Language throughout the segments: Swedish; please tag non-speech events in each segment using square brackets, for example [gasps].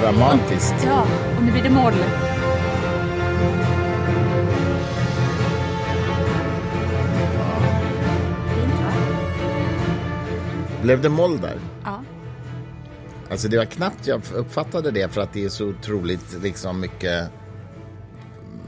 Dramatiskt. Ja, och nu blir det moll. Blev det moll där? Ja. Alltså det var knappt jag uppfattade det för att det är så otroligt liksom mycket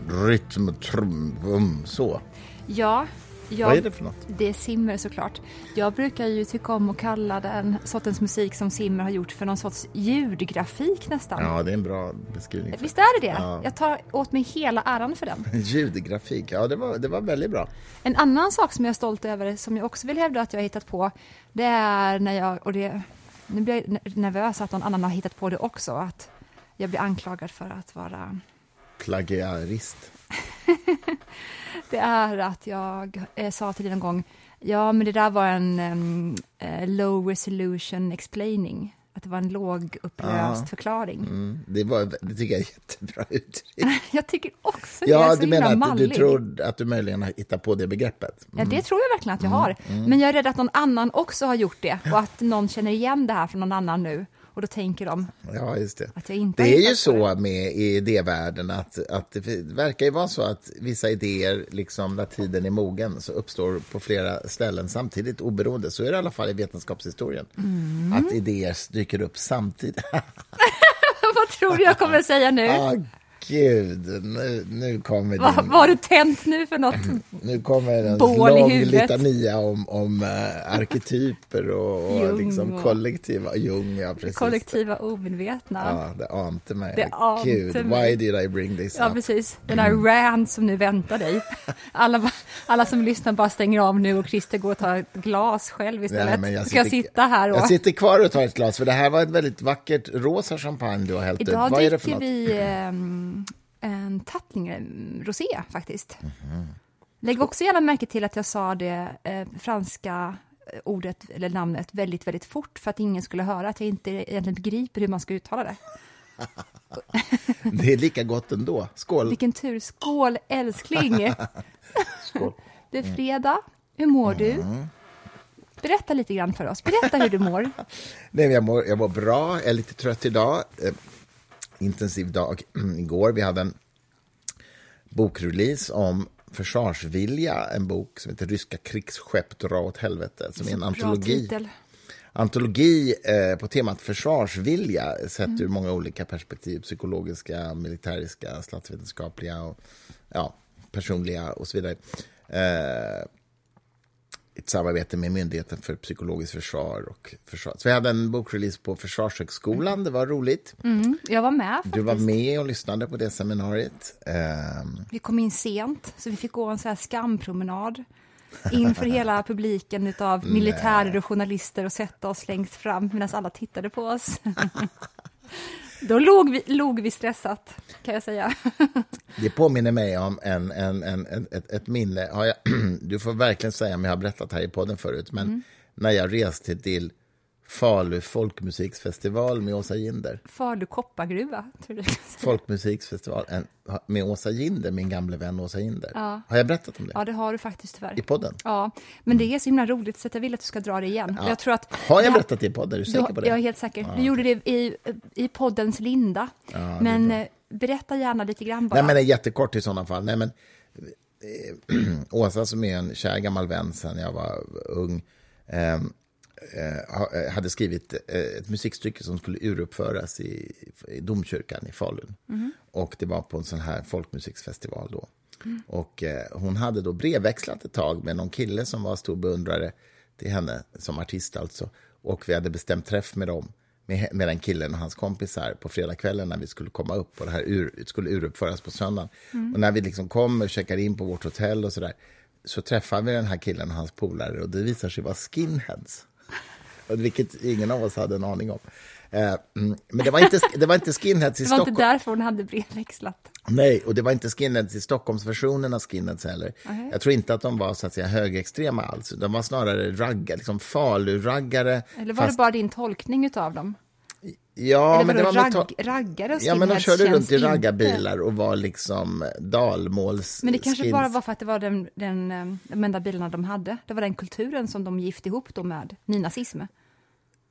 rytm, trum, bum, så. Ja, jag, Vad är det för något? Det är Simmer såklart. Jag brukar ju tycka om att kalla den sortens musik som Simmer har gjort för någon sorts ljudgrafik nästan. Ja, det är en bra beskrivning. Visst är det det? Ja. Jag tar åt mig hela äran för den. [laughs] Ljudgrafik, ja det var, det var väldigt bra. En annan sak som jag är stolt över, som jag också vill hävda att jag har hittat på, det är när jag, och det, nu blir jag nervös att någon annan har hittat på det också, att jag blir anklagad för att vara Plagiarist. [laughs] Det är att jag eh, sa till dig en gång, ja men det där var en eh, low resolution explaining. Att det var en lågupplöst Ja. förklaring. Mm, det, var, det tycker jag är jättebra uttryck. [laughs] Jag tycker också det är Ja, du menar att du mallig. tror att du möjligen har hittat på det begreppet? Ja, det tror jag verkligen att jag har. Men jag är rädd att någon annan också har gjort det och att någon känner igen det här från någon annan nu. Och då tänker de Ja, just det. att jag inte Det är ju så med i idévärlden att, att det verkar ju vara så att vissa idéer, liksom när tiden är mogen, så uppstår på flera ställen samtidigt, oberoende. Så är det i alla fall i vetenskapshistorien. Mm. Att idéer dyker upp samtidigt. [laughs] Vad tror du jag kommer säga nu? Ah, gud, nu, nu kommer Vad din... vad har du tänt nu för något? [clears throat] Nu kommer en lång litania om, om uh, arketyper och, och liksom kollektiva... Jung, ja, precis. Kollektiva omedvetna. Ja, det ante mig. Det ante Gud, mig. why did I bring this Ja, up? precis. Den där rant som nu väntar dig. [laughs] Alla, alla som lyssnar bara stänger av nu och Christer går och tar ett glas själv istället. Nej, jag Ska jag sitter- sitta här och... Jag sitter kvar och tar ett glas, för det här var ett väldigt vackert rosa champagne du har hällt. Idag Vad är det för något? vi ehm, en Tattlinger mm, rosé faktiskt. Mhm. Lägg också gärna märke till att jag sa det eh, franska eh, ordet eller namnet väldigt, väldigt fort för att ingen skulle höra att jag inte egentligen begriper hur man ska uttala det. [laughs] Det är lika gott ändå. Skål! Vilken tur! Skål älskling! Skål. [laughs] Det är fredag. Hur mår du? Mm. Berätta lite grann för oss. Berätta hur du mår. [laughs] Nej, jag, mår, jag mår bra, jag är lite trött idag. Eh, intensiv dag igår. Vi hade en bokrelease om försvarsvilja, en bok som heter Ryska krigsskepp dra åt helvete, som är en antologi. titel. Antologi eh, på temat försvarsvilja sett Mm. ur många olika perspektiv. Psykologiska, militäriska, statsvetenskapliga och ja, personliga och så vidare. Eh, ett samarbete med Myndigheten för psykologiskt försvar och försvar. Så vi hade en bokrelease på Försvarshögskolan, det var roligt. Mm, jag var med faktiskt. Du var med och lyssnade på det seminariet. Ehm, Vi kom in sent, så vi fick gå en så här skampromenad inför hela publiken av militärer och journalister och sätta oss längst fram medan alla tittade på oss. [laughs] Då låg vi, låg vi stressat, kan jag säga. [laughs] Det påminner mig om en, en, en, ett, ett minne. Har jag, [clears throat] du får verkligen säga om jag har berättat här i podden förut, men Mm. när jag reste till Falu folkmusiksfestival med Åsa Ginder. Falu koppargruva, tror du. Folkmusiksfestival med Åsa Ginder, min gamle vän Åsa Ginder. Ja. Har jag berättat om det? Ja, det har du faktiskt tyvärr. I podden? Ja, men det är så himla roligt så jag vill att du ska dra det igen. Ja. Jag tror att Har jag berättat det i podden? Är du säker på det? jag är helt säker. Du gjorde det i, i poddens linda. Ja, men eh, berätta gärna lite grann bara. Nej, men det är jättekort i sådana fall. Nej, men, eh, [clears throat] Åsa som är en kär gammal vän sen jag var ung eh, eh, hade skrivit eh, ett musikstycke som skulle uruppföras i, i domkyrkan i Falun. Och det var på en sån här folkmusiksfestival då. Och eh, hon hade då brevväxlat ett tag med någon kille som var stor beundrare till henne som artist alltså. Och vi hade bestämt träff med dem, med, den killen och hans kompisar på fredagskvällen när vi skulle komma upp och det här ur, skulle uruppföras på söndagen. Och när vi liksom kom och checkade in på vårt hotell och sådär så träffade vi den här killen och hans polare och det visar sig vara skinheads. Vilket ingen av oss hade en aning om. Eh, mm, Men det var inte, det var inte skinheads i det var Stockholm. inte därför hon hade brevväxlat. Nej, och det var inte skinheads i Stockholmsversionen av skinheads heller. Nej. Jag tror inte att de var så att säga högerextrema alls. De var snarare raggar, liksom faluraggare. Eller var det fast- bara din tolkning av dem? Ja, Eller men det var ta- raggare och Ja, men de körde runt i raggarbilar och var liksom dalmåls... Men det kanske skins. bara var för att det var den, den, eh, de enda bilarna de hade. Det var den kulturen som de gift ihop då med nynazism.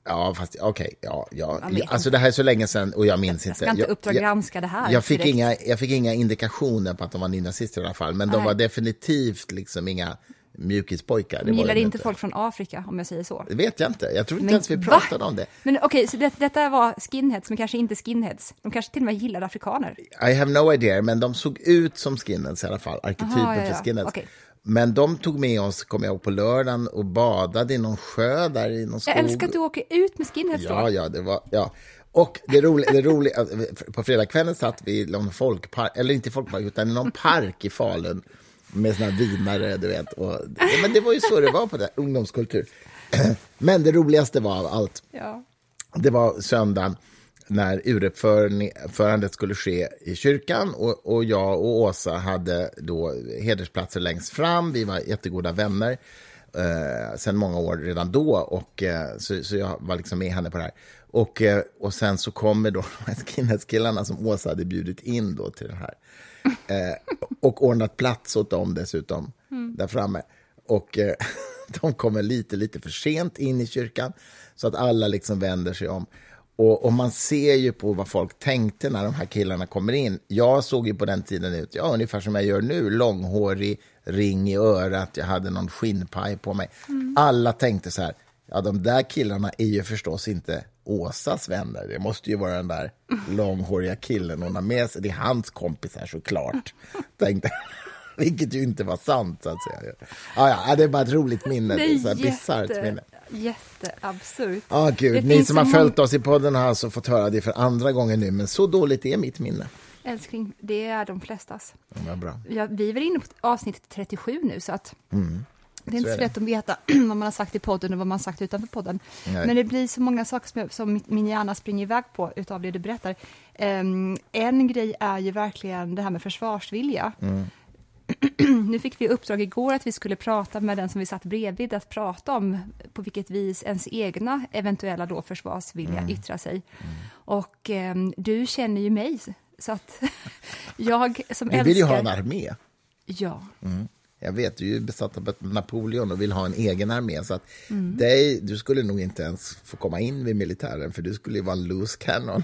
Ja, fast okej, ja, ja. Jag vet Alltså det här är så länge sedan och jag minns Jag inte. ska inte Uppdrag granska det här Jag fick, direkt. inga, jag fick inga indikationer på att de var nynazister i alla fall, men de Nej. var definitivt liksom inga mjukispojkar. De var gillar de inte folk från Afrika, om jag säger så. Det vet jag inte. Jag tror inte Men ens vi va? pratade om det. Men okej, så det, detta var skinheads, men kanske inte skinheads. De kanske till och med gillade afrikaner. I have no idea, men de såg ut som skinheads i alla fall. Arketypen Aha, ja, ja. för skinheads. Okej. Men de tog med oss, kommer jag ihåg, på lördagen och badade i någon sjö där i någon skog. Jag älskar att du åker ut med skinheads Ja, ja, det var, ja. Och det roliga, det roliga, på fredagskvällen satt vi i någon folkpark, eller inte folkpark, utan i någon park i Falun med såna vinare, du vet. Och, men det var ju så det var på det, ungdomskultur. [clears throat] Men det roligaste var av allt, Ja. det var söndagen när uruppförandet skulle ske i kyrkan och, och jag och Åsa hade då hedersplatser längst fram. Vi var jättegoda vänner eh, sen många år redan då och eh, så, så jag var liksom med henne på det här. Och, eh, och sen så kommer då de här skinheadskillarna som Åsa hade bjudit in då till det här. Eh, och ordnat plats åt dem dessutom, där framme. Och eh, [laughs] de kommer lite, lite för sent in i kyrkan så att alla liksom vänder sig om. Och, och man ser ju på vad folk tänkte när de här killarna kommer in. Jag såg ju på den tiden ut, ja, ungefär som jag gör nu, långhårig, ring i örat, jag hade någon skinnpaj på mig. Alla tänkte så här, ja, de där killarna är ju förstås inte Åsas vänner. Det måste ju vara den där [laughs] långhåriga killen hon har med sig. Det är hans kompisar såklart. [laughs] Tänkte. Vilket ju inte var sant, så att säga. Ja, ja, det är bara ett roligt minne. Så här bisarrt minne. jätte, jätteabsurt. Ja, gud. Ni som har följt oss i podden har alltså fått höra det för andra gången nu, men så dåligt är mitt minne. Älskling, det är de flestas. Ja, bra. Ja, vi är väl inne på avsnitt 37 nu, så att det är inte Mm. så så, lätt att veta [clears throat] vad man har sagt i podden och vad man har sagt utanför podden. Nej. Men det blir så många saker som, jag, som min hjärna springer iväg på utav det du berättar. Ehm, en grej är ju verkligen det här med försvarsvilja. Mm. [clears throat] nu fick vi uppdrag igår att vi skulle prata med den som vi satt bredvid, att prata om på vilket vis ens egna eventuella då försvarsvilja Mm. yttrar sig. Och ehm, du känner ju mig, så att [laughs] jag som Du älskar... vill ju ha en armé. Ja. Jag vet, du är besatt av Napoleon och vill ha en egen armé. Så att Mm. dig, du skulle nog inte ens få komma in vid militären, för du skulle ju vara en loose cannon.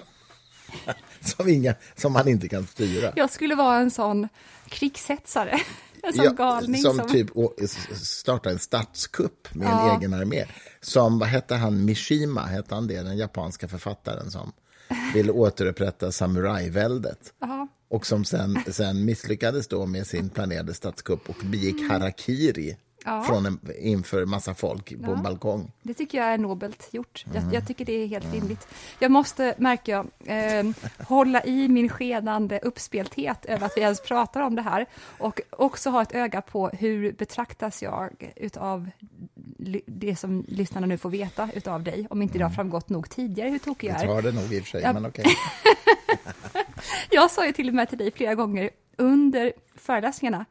[laughs] som, inga, som man inte kan styra. Jag skulle vara en sån krigshetsare, [laughs] en sån Ja, galning. som, Som, typ å- s- starta en statskupp med en Ja. egen armé. Som, vad hette han, Mishima, hette han det, den japanska författaren som ville återupprätta samurajväldet. Och som sen, sen misslyckades då med sin planerade statskupp och begick harakiri Ja. från en, inför massa folk på en balkong. Det tycker jag är nobelt gjort. Jag, Mm. jag tycker det är helt rimligt. Jag måste, märker jag, eh, hålla i min skenande uppspelthet över att vi ens pratar om det här och också ha ett öga på hur betraktas jag utav det som lyssnarna nu får veta utav dig, om inte det har framgått nog tidigare hur tokig jag Mm. Det är. tar det nog i och för sig, Ja. men okej. [laughs] Jag sa ju till och med till dig flera gånger under föreläsningarna,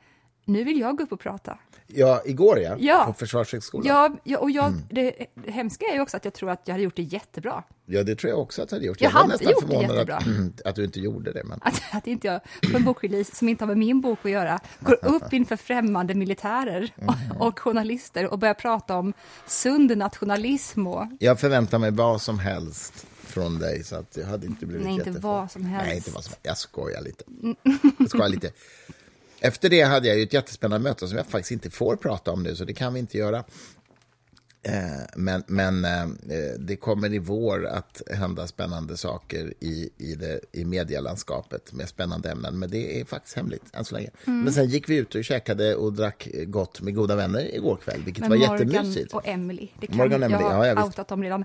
nu vill jag gå upp och prata. Ja, igår ja, Ja. på Försvarshögskolan. Ja, ja, och jag, Mm. det, hemska är ju också att jag tror att jag hade gjort det jättebra. Ja, det tror jag också att du hade gjort. Jag var hade nästan gjort det förvånad. Att, [clears throat] att du inte gjorde det. Men... Att, att inte jag på en bokrelease som inte har med min bok att göra går upp inför främmande militärer och, och journalister och börjar prata om sund nationalism och Jag förväntar mig vad som helst från dig, så att jag hade inte blivit Nej, inte jätteför- vad som helst. Nej, inte vad som helst. Jag skojar lite. Jag skojar lite. [laughs] Efter det hade jag ju ett jättespännande möte som jag faktiskt inte får prata om nu, så det kan vi inte göra. Eh, Men, men eh, det kommer i vår att hända spännande saker i, i, det, i medielandskapet med spännande ämnen. Men det är faktiskt hemligt än så länge. Mm. Men sen gick vi ut och käkade och drack gott med goda vänner igår kväll, vilket med var Morgan jättemysigt. och Emily. Det kan, Morgan och Emily, jag har ja, ja, visst. outat dem redan.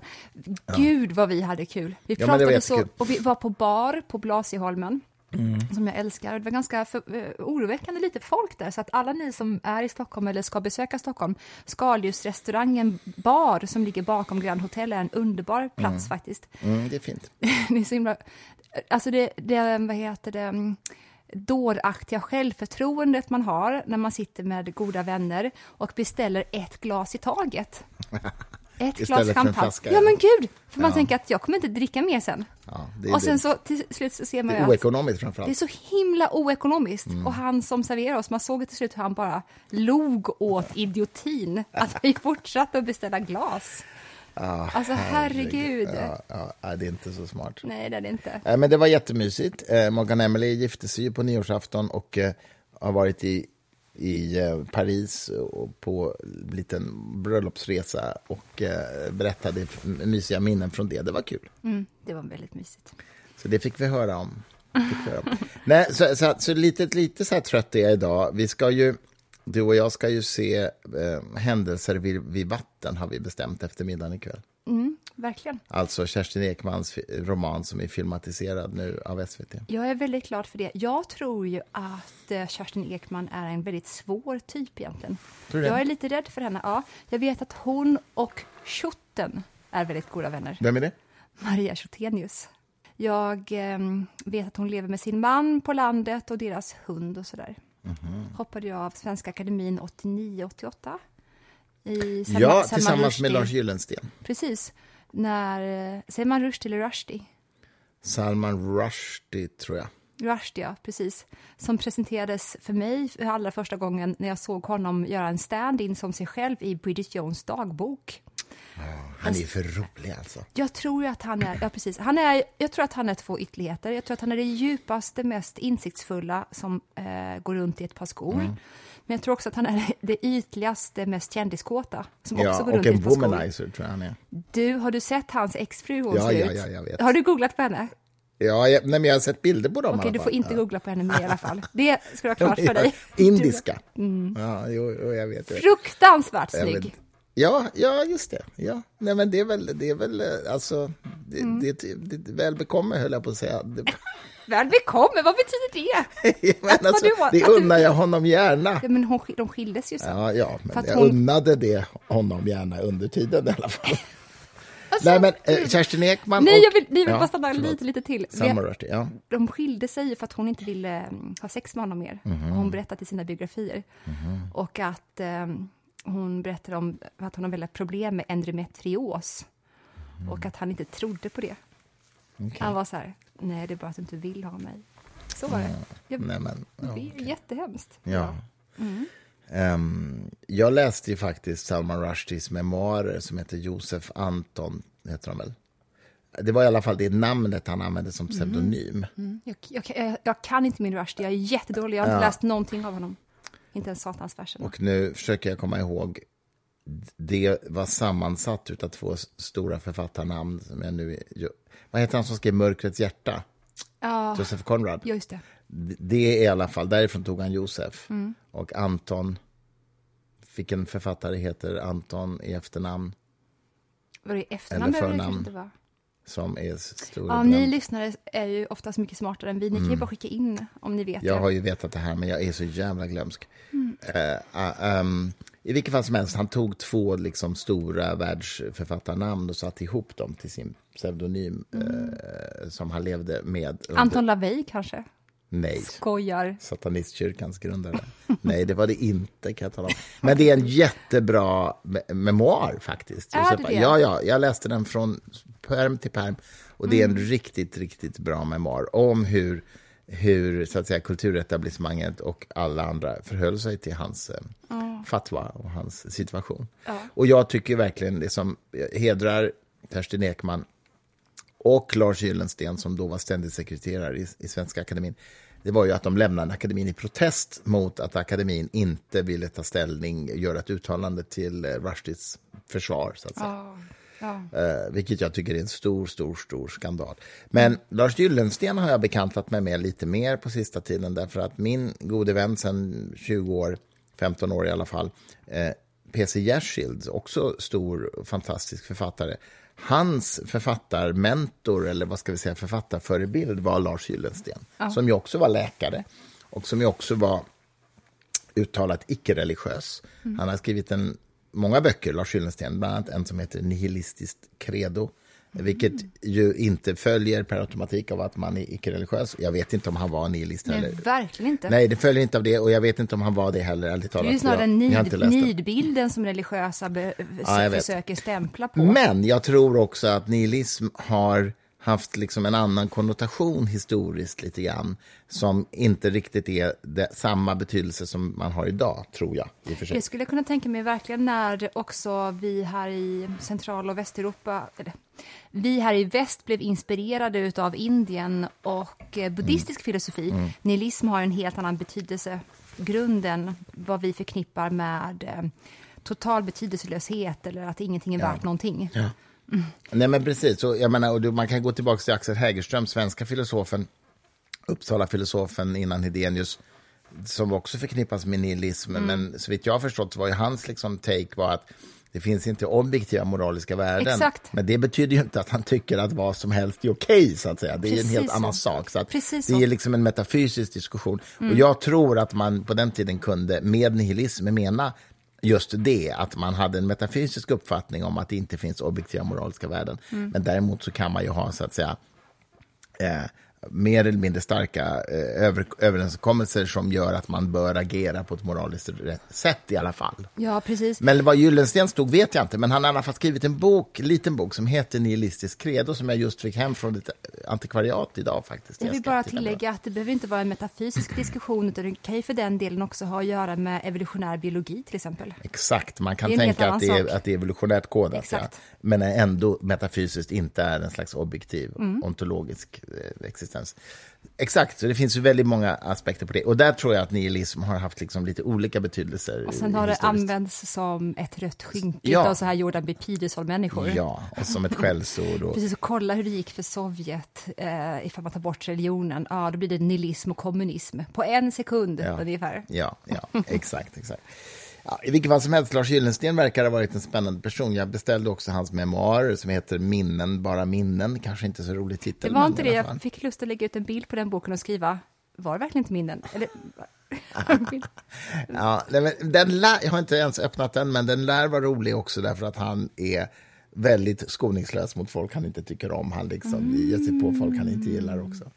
Gud vad vi hade kul. Vi Ja, men pratade så, jättekul. och vi var på bar på Blasieholmen. Mm. Som jag älskar. Det var ganska för, eh, oroväckande lite folk där. Så att alla ni som är i Stockholm eller ska besöka Stockholm, Skaldjursrestaurangen bar som ligger bakom Grand Hotel är en underbar plats faktiskt. Mm, det är fint. [laughs] det är så himla... Alltså det, det vad heter det, mm, dåraktiga självförtroendet man har när man sitter med goda vänner och beställer ett glas i taget. [laughs] Ett Istället glas för en champagne. flaska, Ja men gud! För man Ja. tänker att jag kommer inte dricka mer sen. Ja, det och sen dumt. så till slut så ser man Det ju är att oekonomiskt det är framförallt. så himla oekonomiskt. Mm. Och han som serverar oss, man såg till slut hur han bara log åt idiotin. [laughs] Att vi fortsatte att beställa glas. alltså herregud. Ja, ja, det är inte så smart. Nej, det är det inte. Eh, Men det var jättemysigt. Eh, Morgan Emily gifte sig ju på nyårsafton och eh, har varit i, i eh, Paris och på en liten bröllopsresa och eh, berättade mysiga minnen från det. Det var kul. Mm, det var väldigt mysigt. Så det fick vi höra om. Vi höra om. [laughs] Nej, så, så, så lite, lite så här trött är jag idag. Vi ska ju, du och jag ska ju se eh, Händelser vid, vid vatten, har vi bestämt eftermiddagen ikväll. Mm, verkligen. Alltså Kerstin Ekmans roman som är filmatiserad nu av SVT. Jag är väldigt glad för det. Jag tror ju att eh, Kerstin Ekman är en väldigt svår typ egentligen. Tror du det? Jag är lite rädd för henne. Ja, jag vet att hon och Schotten är väldigt goda vänner. Vem är det? Maria Schottenius. Jag eh, vet att hon lever med sin man på landet och deras hund och sådär. Mhm. Hoppade jag av Svenska Akademin 89-88. I Salman- Ja, tillsammans med Rushdie. Lars Gyllensten. Precis. När, eh, säger man Rushdie eller Rushdie? Salman Rushdie, tror jag. Rushdie, ja, precis. Som presenterades för mig för allra första gången när jag såg honom göra en stand-in som sig själv i Bridget Jones dagbok. Han är för rolig, alltså. Jag tror att han är, ja precis, han är, jag tror att han är två ytterligheter. Jag tror att han är det djupaste, mest insiktsfulla som eh, går runt i ett par skor. Mm. Men jag tror också att han är [laughs] det ytligaste, mest kändiskåta som också Ja, går runt och en womanizer, tror jag han är. Du, har du sett hans exfru hon Ja, ser ja, ja, jag vet. Har du googlat på henne? Ja, jag, nej, men jag har sett bilder på dem Okej, alla du får inte googla på henne mer i alla fall. [laughs] Det ska du ha klart för dig. Indiska. Mm. Ja, jo, jo, jag vet. Jag vet. Fruktansvärt snygg. Ja, ja, just det. Ja. Nej, men det är väl, det är väl eh, alltså, det, Mm. det, det, det väl höll jag på att säga. [laughs] Det, Väl bekomme, vad betyder det? [laughs] men vad alltså, du det unnar jag honom gärna. Ja, men hon, de skildes ju sen. Ja, ja, men jag hon- unnade det honom gärna under tiden i alla fall. [laughs] Alltså, Nej, men eh, Kerstin Ekman Nej, och... jag vill, ni vill Ja, bara stanna lite, lite till. Rushdie, ja. De skilde sig för att hon inte ville mm, ha sex med honom mer. Mhm. Och hon berättade i sina biografier. Och att eh, hon berättade om att hon har väldigt problem med endometrios. Och att han inte trodde på det. Okej. Han var så här, nej det är bara att du inte vill ha mig. Så var det. Jag, Nej, men, det är jättehemskt. ja. Mm. Ehm, jag läste ju faktiskt Salman Rushdies memoarer som heter Josef Anton, heter de väl? Det var i alla fall det namnet han använde som pseudonym. Mm. Jag, jag, jag, jag kan inte min Rushdie, jag är jättedålig. Jag har inte Ja. läst någonting av honom. Inte ens Satansverserna. Och nu försöker jag komma ihåg. Det var sammansatt av två stora författarnamn. Som jag nu, vad heter han som skrev Mörkrets hjärta? Ja, Josef Conrad. just det. Det är i alla fall, därifrån tog han Josef. Mm. Och Anton, vilken författare heter Anton i efternamn? Var det efternamn? Eller det förnamn. kanske inte vara. Som är stor Ja, ni lyssnare är ju oftast mycket smartare än vi. Ni kan ju bara skicka in om ni vet Mm. Jag det. har ju vetat det här, men jag är så jävla glömsk. Mm. Eh, ah, ehm, I vilket fall som helst, han tog två liksom, stora världsförfattarnamn och satte ihop dem till sin pseudonym eh, som han levde med. Under, Mm. Anton LaVey kanske? Nej, Skojar. satanistkyrkans grundare. [laughs] Nej, det var det inte, kan jag tala om. Men det är en jättebra me- memoar, faktiskt. Är det det? Ja, ja, jag läste den från perm till perm. Och det är Mm. en riktigt, riktigt bra memoar om hur, hur så att säga, kulturetablissemanget och alla andra förhöll sig till hans eh, fatwa och hans situation. Ja. Och jag tycker verkligen det som hedrar Kerstin Ekman och Lars Gyllensten, som då var ständig sekreterare i, i Svenska Akademin, det var ju att de lämnade akademin i protest mot att akademin inte ville ta ställning, göra ett uttalande till eh, Rushdies försvar, så att säga. Ja. Ja. Eh, vilket jag tycker är en stor, stor, stor skandal. Men Lars Gyllensten har jag bekantat mig med lite mer på sista tiden därför att min gode vän sedan 20 år, 15 år i alla fall, eh, PC Jersild, också stor, fantastisk författare. Hans författarmentor, eller vad ska vi säga, författarförebild var Lars Gyllensten, som ju också var läkare och som ju också var uttalat icke-religiös. Han har skrivit en, många böcker, Lars Gyllensten, bland annat en som heter Nihilistiskt credo, vilket ju inte följer per automatik av att man är icke-religiös. Jag vet inte om han var nihilist Nej, heller. verkligen inte. Nej, det följer inte av det och jag vet inte om han var det heller, ärligt det är ju snarare nid, nidbilden som religiösa be, Ja, försöker stämpla på. Men jag tror också att nihilism har haft liksom en annan konnotation historiskt lite grann som inte riktigt är det, samma betydelse som man har idag, tror jag. I för sig. Det skulle jag kunna tänka mig verkligen när också vi här i Central och Västeuropa, eller, vi här i väst blev inspirerade av Indien och eh, buddhistisk Mm. filosofi. Nihilism har en helt annan betydelse, grunden, vad vi förknippar med eh, total betydelselöshet eller att ingenting är Ja. värt någonting. Nej, men precis. Så, jag menar, och man kan gå tillbaka till Axel Hägerström, svenska filosofen, Uppsala-filosofen innan Hedenius, som också förknippas med nihilism. Mm. Men så vitt jag har förstått var ju hans liksom, take var att det finns inte objektiva moraliska värden. Exakt. Men det betyder ju inte att han tycker att vad som helst är okej, så att säga. Det är Precis en helt så. annan sak. Så Precis det så. Mm. är liksom en metafysisk diskussion. Och jag tror att man på den tiden kunde med nihilism mena just det, att man hade en metafysisk uppfattning om att det inte finns objektiva moraliska värden. Mm. Men däremot så kan man ju ha, så att säga, eh, mer eller mindre starka eh, över, överenskommelser som gör att man bör agera på ett moraliskt rätt sätt i alla fall. Ja, precis. Men vad Gyllensten stod vet jag inte, men han har i alla fall skrivit en bok, liten bok som heter Nihilistisk credo som jag just fick hem från ett antikvariat idag faktiskt. Jag vill bara tillägga att det behöver inte vara en metafysisk [laughs] diskussion, utan det kan ju för den delen också ha att göra med evolutionär biologi till exempel. Exakt, man kan tänka att det, är, att det är evolutionärt kodat, ja. Men ändå metafysiskt inte är en slags objektiv Mm. ontologisk eh, existens. Exakt, så det finns ju väldigt många aspekter på det. Och där tror jag att nihilism har haft liksom lite olika betydelser. Och sen har det använts som ett rött skynke Ja. av så här Jordan B. Peterson-människor. Ja, och som ett skällsord. Och, Precis, och kolla hur det gick för Sovjet eh, ifall man tar bort religionen. Ja, då blir det nihilism och kommunism på en sekund Ja. ungefär. Ja, ja exakt. exakt. Ja, I vilket fall som helst, Lars Gyllensten verkar ha varit en spännande person. Jag beställde också hans memoarer som heter Minnen, bara minnen. Kanske inte så rolig titel. Det var inte det, jag fick lust att lägga ut en bild på den boken och skriva, var det verkligen inte minnen? Eller, [laughs] Ja, den lär, jag har inte ens öppnat den, men den lär vara rolig också därför att han är väldigt skoningslös mot folk han inte tycker om. Han liksom ger sig på folk han inte gillar också.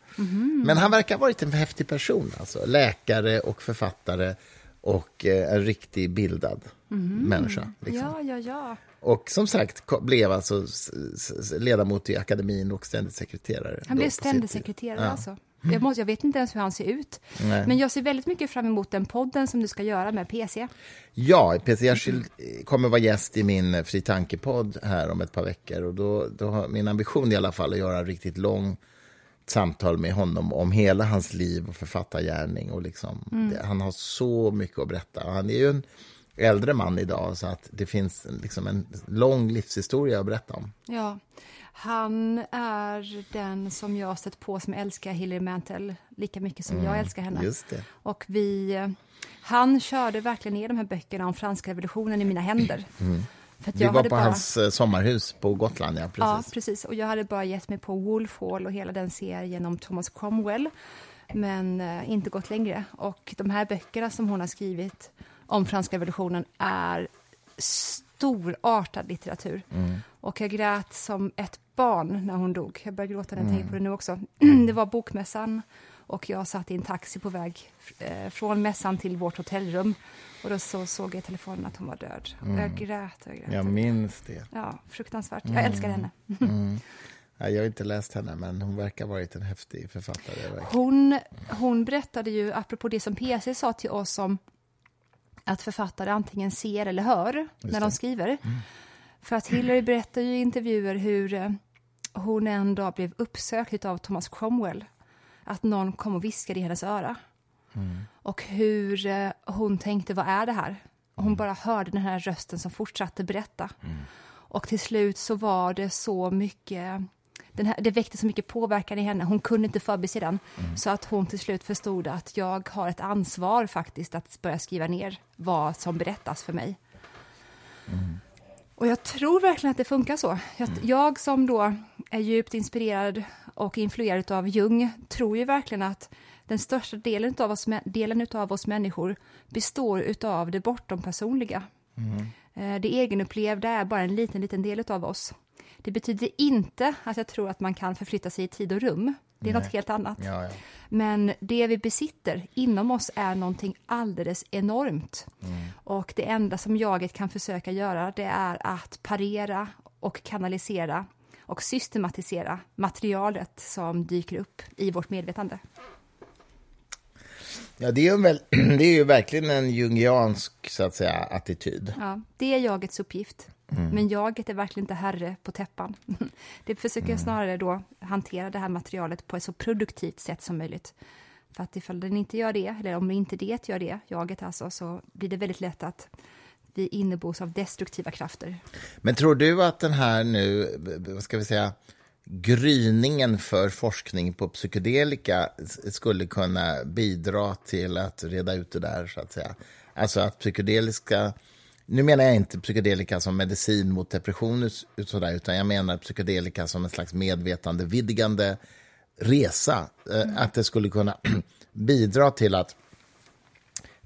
Men han verkar ha varit en häftig person, alltså. Läkare och författare och eh, en riktigt bildad människa. Liksom. ja, ja, ja. Och som sagt blev alltså ledamot i akademin och ständig sekreterare. Han blev ständig sekreterare Ja. alltså. Jag, måste, jag vet inte ens hur han ser ut. Nej. Men jag ser väldigt mycket fram emot den podden som du ska göra med PC. Ja, Peter Gjerskild kommer vara gäst i min Fri Tanke-podd här om ett par veckor. Och då, då har min ambition i alla fall att göra riktigt lång samtal med honom om hela hans liv och författargärning. Och liksom, det, han har så mycket att berätta. Han är ju en äldre man idag, så att det finns liksom en lång livshistoria att berätta om. Ja. Han är den som jag har stött på som älskar Hilary Mantel lika mycket som jag älskar henne. Mm, Just det. Och vi, han körde verkligen ner de här böckerna om franska revolutionen i mina händer. Att Vi var på bara, hans eh, sommarhus på Gotland, ja. Ja, Precis. precis. Och jag hade bara gett mig på Wolf Hall och hela den serien om Thomas Cromwell, men eh, inte gått längre. Och de här böckerna som hon har skrivit om franska revolutionen är storartad litteratur. Mm. Och jag grät som ett barn när hon dog. Jag börjar gråta när jag Mm. tänker på det nu också. [clears throat] det var bokmässan och jag satt i en taxi på väg eh, från mässan till vårt hotellrum. Och då så såg jag i telefonen att hon var död. Och jag grät och jag grät. Mm. Jag minns det. Ja, fruktansvärt. Jag älskar henne. [laughs] Ja, Jag har inte läst henne, men hon verkar ha varit en häftig författare. Hon, hon berättade ju, apropå det som PC sa till oss om att författare antingen ser eller hör när de skriver. För att Hillary berättar ju i intervjuer hur hon en dag blev uppsökt av Thomas Cromwell. Att någon kom och viskade i hennes öra. Och hur eh, hon tänkte, vad är det här? Och hon bara hörde den här rösten som fortsatte berätta. Och till slut så var det så mycket här, det väckte så mycket påverkan i henne. Hon kunde inte förbise den. Så att hon till slut förstod att jag har ett ansvar faktiskt att börja skriva ner vad som berättas för mig. Och jag tror verkligen att det funkar så. Jag, jag som då är djupt inspirerad och influerad av Jung tror ju verkligen att den största delen av oss, delen utav oss människor består utav det bortom personliga. Eh, Det egenupplevda är bara en liten, liten del av oss. Det betyder inte att jag tror att man kan förflytta sig i tid och rum. Det är något helt annat. Ja, ja. Men det vi besitter inom oss är någonting alldeles enormt. Och det enda som jaget kan försöka göra det är att parera och kanalisera och systematisera materialet som dyker upp i vårt medvetande. Ja, det är ju, väl, [clears throat] det är ju verkligen en jungiansk så att säga, attityd. Ja, det är jagets uppgift. Mm. Men jaget är verkligen inte herre på täppan. [laughs] Det försöker mm. snarare då hantera det här materialet på ett så produktivt sätt som möjligt. För att ifall den inte gör det, eller om inte det gör det, jaget alltså, så blir det väldigt lätt att vi innebos av destruktiva krafter. Men tror du att den här nu, vad ska vi säga, gryningen för forskning på psykedelika skulle kunna bidra till att reda ut det där, så att säga? Alltså att psykedeliska nu menar jag inte psykedelika som medicin mot depression, utan jag menar psykedelika som en slags medvetandevidgande resa. Mm. Att det skulle kunna [clears throat] bidra till att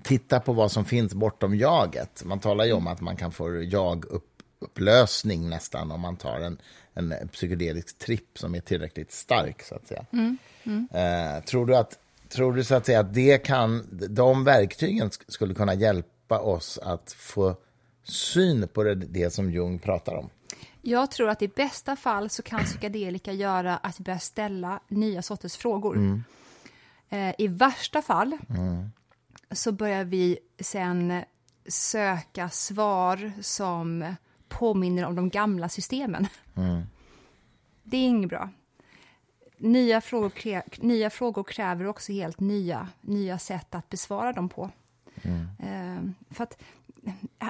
titta på vad som finns bortom jaget. Man talar ju om att man kan få jagupplösning nästan om man tar en, en psykedelisk tripp som är tillräckligt stark. så att säga. Mm. Mm. Eh, tror du att, tror du så att, säga, att det kan, de verktygen skulle kunna hjälpa oss att få syn på det, det som Jung pratar om? Jag tror att i bästa fall så kan psykedelika göra att vi börjar ställa nya sorters frågor. Mm. Eh, I värsta fall mm. Så börjar vi sen söka svar som påminner om de gamla systemen. Mm. Det är inget bra. Nya frågor, krä, nya frågor kräver också helt nya, nya sätt att besvara dem på. Mm. Eh, för att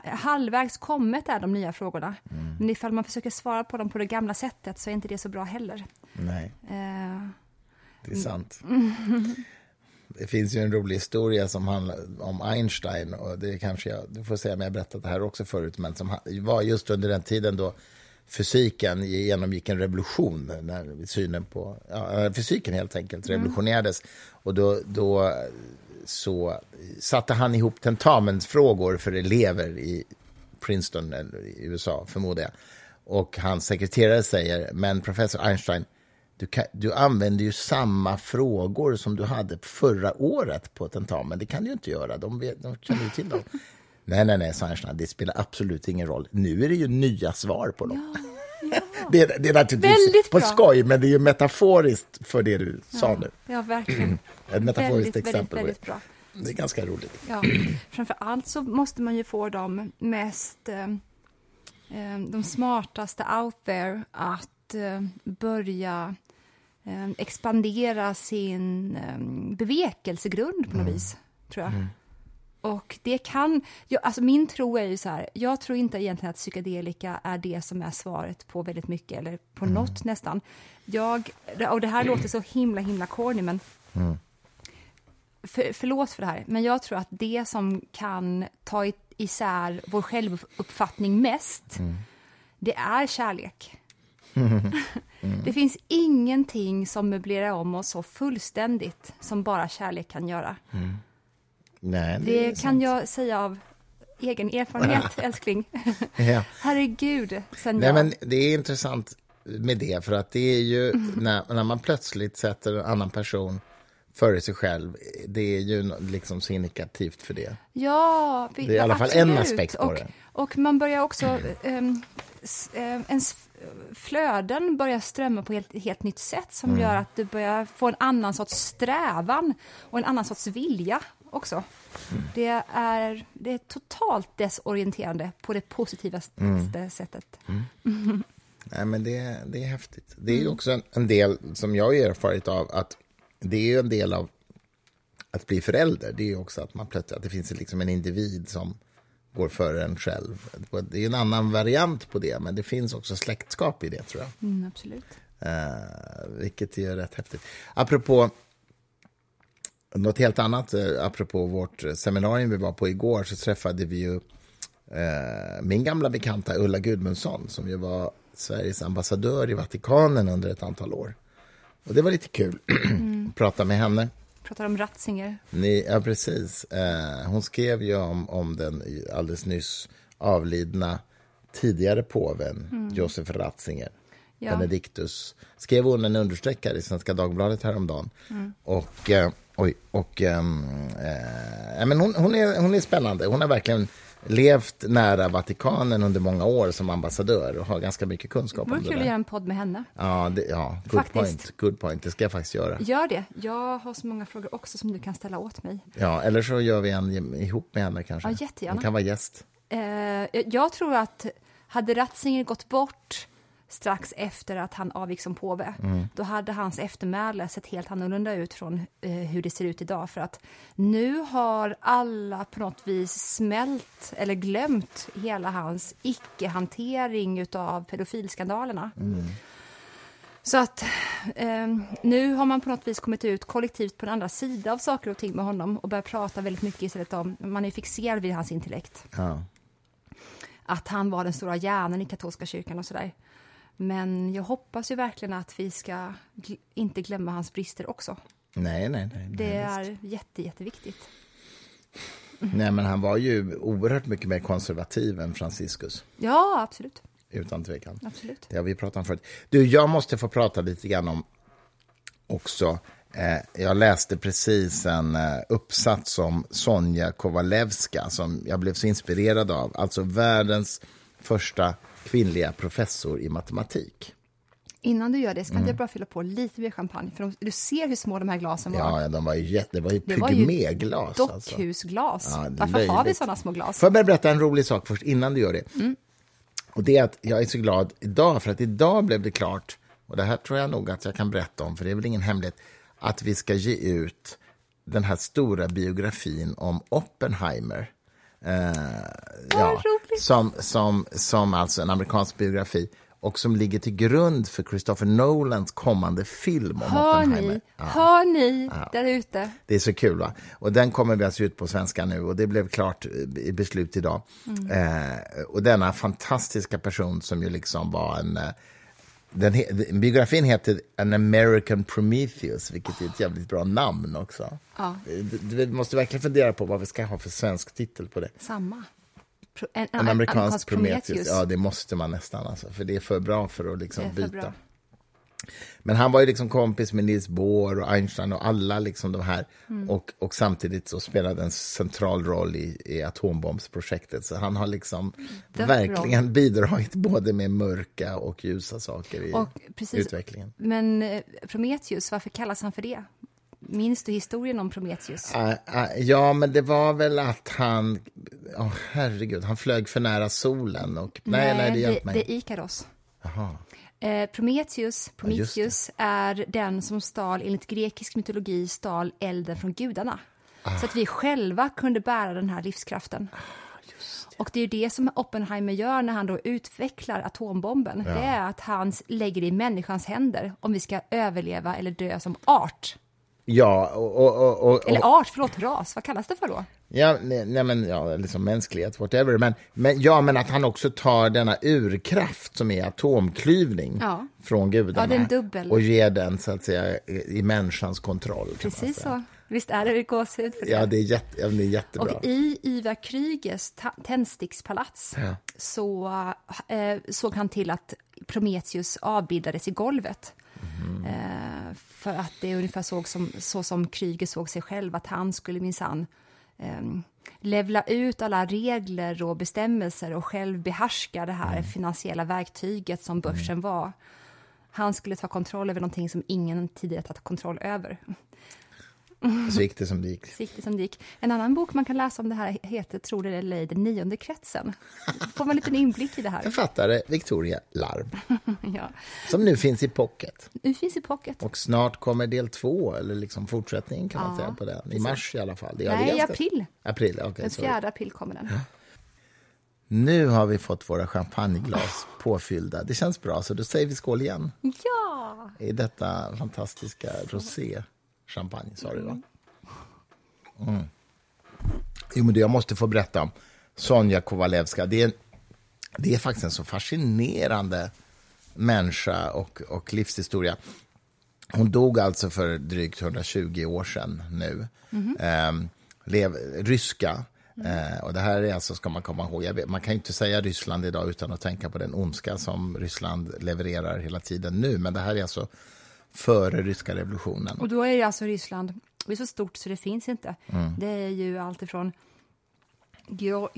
halvvägs kommet är de nya frågorna. Mm. Men ifall man försöker svara på dem på det gamla sättet så är inte det så bra heller. Nej, uh, det är sant. [laughs] Det finns ju en rolig historia som handlar om Einstein och det kanske jag, du får säga om jag berättat det här också förut, men som var just under den tiden då fysiken genomgick en revolution när synen på ja, fysiken helt enkelt mm. revolutionerades. Mm. Och då, då så satte han ihop tentamensfrågor för elever i Princeton, eller i USA, förmodar jag. Och hans sekreterare säger, men professor Einstein, du, kan, du använder ju samma frågor som du hade förra året på tentamen. Det kan du ju inte göra, de, vet, de känner ju till dem. [laughs] nej, nej, nej, sa Einstein, det spelar absolut ingen roll. Nu är det ju nya svar på dem. Ja. Ja. [laughs] Det, det, är naturligtvis på skoj, men det är ju metaforiskt för det du ja. sa nu. Ja, verkligen. [clears throat] Ett metaforiskt väldigt, exempel. Väldigt, väldigt bra. Det är ganska roligt. Ja. Framför allt så måste man ju få de mest, eh, eh, de smartaste out there att eh, börja eh, expandera sin eh, bevekelsegrund på något mm. vis, tror jag. Mm. Och det kan, jag, alltså min tro är ju så här, jag tror inte egentligen att psykedelika är det som är svaret på väldigt mycket, eller på mm. något nästan. Jag, och det här låter så himla, himla corny, men mm. för, förlåt för det här, men jag tror att det som kan ta isär vår självuppfattning mest, mm. det är kärlek. Mm. [laughs] Det finns ingenting som möblerar om oss så fullständigt som bara kärlek kan göra. Mm. Nej, det, det kan jag säga av egen erfarenhet, [laughs] älskling. ja. Herregud, sen Nej, jag... men Det är intressant med det, för att det är ju mm. när, när man plötsligt sätter en annan person före sig själv, det är ju liksom signifikativt för det. Ja, vi, det är i alla fall absolut. en aspekt på och, det. Och man börjar också, um, ens flöden börjar strömma på ett helt, nytt sätt som mm. gör att du börjar få en annan sorts strävan och en annan sorts vilja också. Mm. Det, är, det är totalt desorienterande på det positivaste mm. sättet. Mm. [laughs] Nej, men det, det är häftigt. Det är också en, en, del som jag har erfarit av att det är en del av att bli förälder. Det är också att man plötsligt att det finns liksom en individ som går före en själv. Det är en annan variant på det, men det finns också släktskap i det tror jag. Mm, absolut. Uh, vilket är rätt häftigt. Apropå något helt annat, eh, apropå vårt seminarium vi var på igår, så träffade vi ju eh, min gamla bekanta Ulla Gudmundsson, som ju var Sveriges ambassadör i Vatikanen under ett antal år. Och det var lite kul mm. [clears throat] att prata med henne. Pratar om Ratzinger. Ni, ja, precis. Eh, hon skrev ju om, om den alldeles nyss avlidna tidigare påven mm. Josef Ratzinger. Ja. Benedictus. Skrev hon en understreckare i Svenska Dagbladet häromdagen. Mm. Och... Eh, oj, och um, eh, men hon, hon, är, hon är spännande. Hon har verkligen levt nära Vatikanen under många år som ambassadör och har ganska mycket kunskap Det vore om det kul att göra en podd med henne. Ja, det, ja good Faktiskt. point. Good point. Det ska jag faktiskt göra. Gör det. Jag har så många frågor också som du kan ställa åt mig. Ja, eller så gör vi en ihop med henne kanske. Ja, jättegärna. Hon kan vara gäst. Eh, jag tror att hade Ratzinger gått bort strax efter att han avgick som påve, då hade hans eftermäle sett helt annorlunda ut från eh, hur det ser ut idag. För att nu har alla på något vis smält eller glömt hela hans icke-hantering av pedofilskandalerna. Så att eh, nu har man på något vis kommit ut kollektivt på den andra sidan av saker och ting med honom och börjat prata väldigt mycket istället om, man är fixerad vid hans intellekt Ja. att han var den stora hjärnan i katolska kyrkan och sådär. Men jag hoppas ju verkligen att vi ska gl- inte glömma hans brister också. Nej, nej, nej. Det visst. är jätte, jätteviktigt. nej, men han var ju oerhört mycket mer konservativ än Franciscus. Ja, absolut. Utan tvekan. absolut. Det har vi pratat om förut. Du, jag måste få prata lite grann om också. Eh, jag läste precis en eh, uppsats om Sonja Kovalevska som jag blev så inspirerad av. Alltså världens första kvinnliga professor i matematik. Innan du gör det, ska inte jag bara fylla på lite mer champagne? För de, du ser hur små de här glasen var. Mm. Ja, ja, de var ju jätte, det var ju pygméglas. Alltså. dockhusglas. Ja, det är Varför har vi sådana små glas? Får jag bara berätta en rolig sak först innan du gör det? Mm. Och det är att jag är så glad idag, för att idag blev det klart, och det här tror jag nog att jag kan berätta om, för det är väl ingen hemlighet, att vi ska ge ut den här stora biografin om Oppenheimer. Eh, ja, som, som, som alltså en amerikansk biografi och som ligger till grund för Christopher Nolans kommande film om Hör Oppenheimer. ni, hör ni där ute? Det är så kul. va? Och Den kommer vi alltså ut på svenska nu och det blev klart eh, i beslut idag. Eh, och denna fantastiska person som ju liksom var en... Den he- biografin heter An American Prometheus, vilket är ett jävligt bra namn också. Ja. Vi måste verkligen fundera på vad vi ska ha för svensk titel på det. Samma. Pro, en, En amerikansk Prometheus. Ja, det måste man nästan, alltså, för det är för bra för att liksom byta. bra. Men han var ju liksom kompis med Niels Bohr och Einstein och alla liksom de här. Mm. Och, och samtidigt så spelade en central roll i, i atombombsprojektet. Så han har liksom Dött verkligen bidragit både med mörka och ljusa saker i Och precis, utvecklingen. Men eh, Prometheus, varför kallas han för det? Minns du historien om Prometheus? Ah, ah, ja, men det var väl att han... Oh, herregud, han flög för nära solen. Och, nej, nej, det hjälpte mig. det är Ikaros. Jaha. Eh, Prometheus, det. Prometheus är den som stal, enligt grekisk mytologi, stal elden från gudarna. Ah. Så att vi själva kunde bära den här livskraften. Och det är ju det som Oppenheimer gör när han då utvecklar atombomben. Det är att han lägger det i människans händer om vi ska överleva eller dö som art. Ja, och... och, och, och Eller art, förlåt, ras. Vad kallas det för då? Ja, nej, nej, men ja, liksom mänsklighet, whatever. Men, men, ja, men att han också tar denna urkraft som är atomklyvning Ja. från gudarna Ja, och ger den så att säga i människans kontroll. Precis så. Visst är det gåshud för det? Ja, det är, jätte, ja, det är jättebra. Och i Ivar Kryges ta- tändstickspalats Ja. så eh, såg han till att Prometheus avbildades i golvet. Mhm. Eh, för att det är ungefär så som, så som Kryger såg sig själv, att han skulle minsann eh, levla ut alla regler och bestämmelser och själv behärska det Mm. här finansiella verktyget som börsen var. Han skulle ta kontroll över någonting som ingen tidigare tagit kontroll över. Så gick det som gick det som gick. En annan bok man kan läsa om det här heter, tror det eller ej, Den nionde kretsen. får man en liten inblick i det här. Författare Victoria Larb, [laughs] ja. som nu finns i pocket. Nu finns i pocket. Och snart kommer del två, eller liksom fortsättning kan man Ja, säga på den. I mars i alla fall. Ja, Nej, i april. April, okej. Den sorry. 4 april kommer den. Nu har vi fått våra champagneglas [gasps] påfyllda. Det känns bra, så då säger vi skål igen. Ja! i detta fantastiska rosé-champagne, sa du, va? Mm. Jo, men du, jag måste få berätta om Sonja Kovalevska. Det är, det är faktiskt en så fascinerande människa och, och livshistoria. Hon dog alltså för drygt 120 år sedan nu. Ehm, lev, ryska. Eh, och det här är alltså, ska man komma ihåg, vet, man kan ju inte säga Ryssland idag utan att tänka på den ondska som Ryssland levererar hela tiden nu. Men det här är alltså före ryska revolutionen. Och då är det alltså Ryssland, det är så stort så det finns inte. Mm. Det är ju alltifrån geo,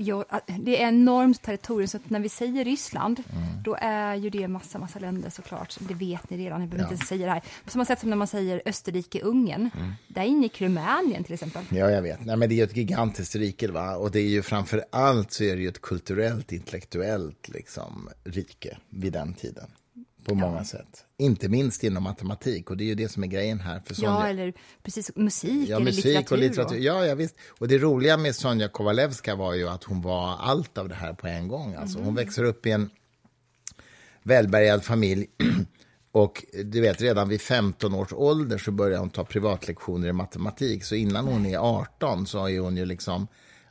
det är enormt territorium, så när vi säger Ryssland, Mm. då är ju det massa, massa länder såklart. Det vet ni redan, jag behöver Ja. inte säga det här. På samma sätt som när man säger Österrike-Ungern, Mm. där ingick Rumänien till exempel. Ja, jag vet. Nej, men det är ju ett gigantiskt rike, va? och det är ju framför allt så är det ju ett kulturellt, intellektuellt liksom, rike vid den tiden. På många sätt. Inte minst inom matematik, och det är ju det som är grejen här. För Sonja, Ja, eller precis musik Ja, eller musik litteratur. och litteratur. Ja, ja, visst. Och det roliga med Sonja Kovalevska var ju att hon var allt av det här på en gång. Alltså, Mm. Hon växer upp i en välbärgad familj. [clears throat] Och du vet, redan vid 15 års ålder så börjar hon ta privatlektioner i matematik. Så innan hon är 18 så är hon ju liksom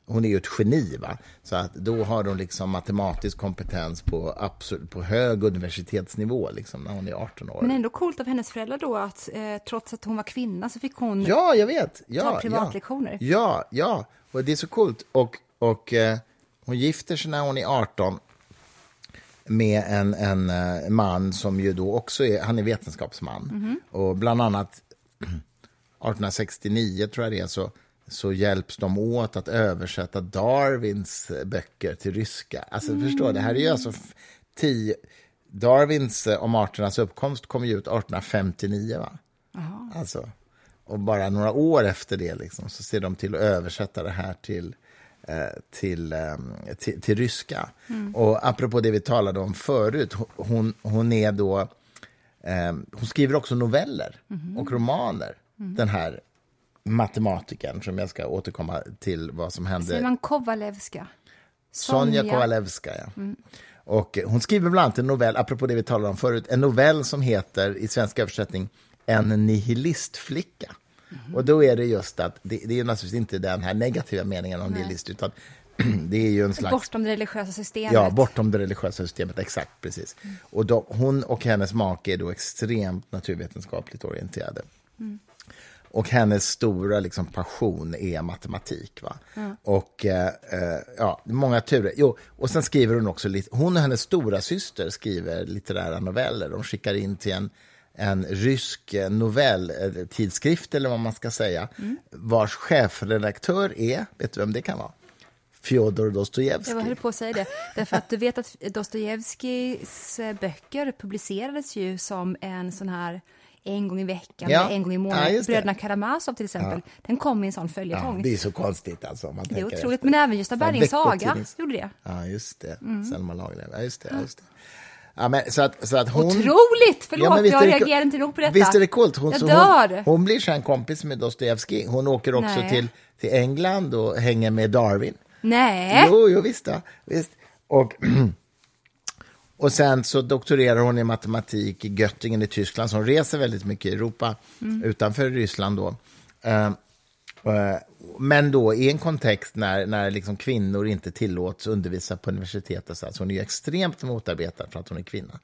hon är ju ett geni, va? så att då har hon liksom matematisk kompetens på, absolut, på hög universitetsnivå liksom, när hon är 18 år. Men ändå coolt av hennes föräldrar då att eh, trots att hon var kvinna så fick hon Ja, jag vet. Ja, ta privatlektioner. Ja, ja, och det är så coolt. Och, och eh, hon gifter sig när hon är 18 med en, en eh, man som ju då också är, han är vetenskapsman. Mhm. Och bland annat [clears throat] 1869 tror jag det är, så, så hjälps de åt att översätta Darwins böcker till ryska. Alltså förstå, det här är ju alltså tio... Darwins eh, om arternas uppkomst kom ju ut 1859, va? Alltså, och bara några år efter det liksom, så ser de till att översätta det här till, eh, till, eh, till, till ryska. Och apropå det vi talade om förut, hon, hon är då... Eh, hon skriver också noveller och romaner, den här matematikern som jag ska återkomma till vad som hände. Säger man Kovalevska? Sonja Kovalevska, ja. Och eh, hon skriver bland annat en novell, apropå det vi talade om förut, en novell som heter i svensk översättning En nihilistflicka. Och då är det just att, det, det är naturligtvis inte den här negativa meningen om nihilist, utan [clears throat] det är ju en slags... Bortom det religiösa systemet. Ja, bortom det religiösa systemet, exakt. precis. Och då, hon och hennes make är då extremt naturvetenskapligt orienterade. Och hennes stora liksom, passion är matematik. Va? Och eh, eh, ja, många turer. Jo, och sen skriver hon också lite, hon och hennes stora syster skriver litterära noveller. De skickar in till en, en rysk eh, novelltidskrift, eller vad man ska säga, vars chefredaktör är, vet du vem det kan vara? Fjodor Dostojevskij. Jag höll på att säga det. Därför att du vet att Dostojevskijs eh, böcker publicerades ju som en sån här en gång i veckan, Ja. eller en gång i Ja, månaden. det. Bröderna Karamazov till exempel, den kom i en sån Ja, följetong. det är så konstigt alltså. Man det är otroligt, efter. men även Gösta Ja, Berlings saga gjorde det. Ja, just det. Mm. Selma Lagerlöf. Ja, just det. Ja, just det. Ja, men, så att, så att hon... Otroligt! Förlåt, men visst jag reagerar inte nog på detta. Visst är det coolt? Hon, Jag dör! Hon, hon blir sen kompis med Dostojevskij. Hon åker också Nej. till, till England och hänger med Darwin. Nej! Jo, jo visst, ja. visst. Och, [clears throat] och sen så doktorerar hon i matematik i Göttingen i Tyskland, så hon reser väldigt mycket i Europa, Mm. utanför Ryssland då. Eh, eh, men då i en kontext när, när liksom kvinnor inte tillåts undervisa på universitetet. Så alltså hon är extremt motarbetad för att hon är kvinna.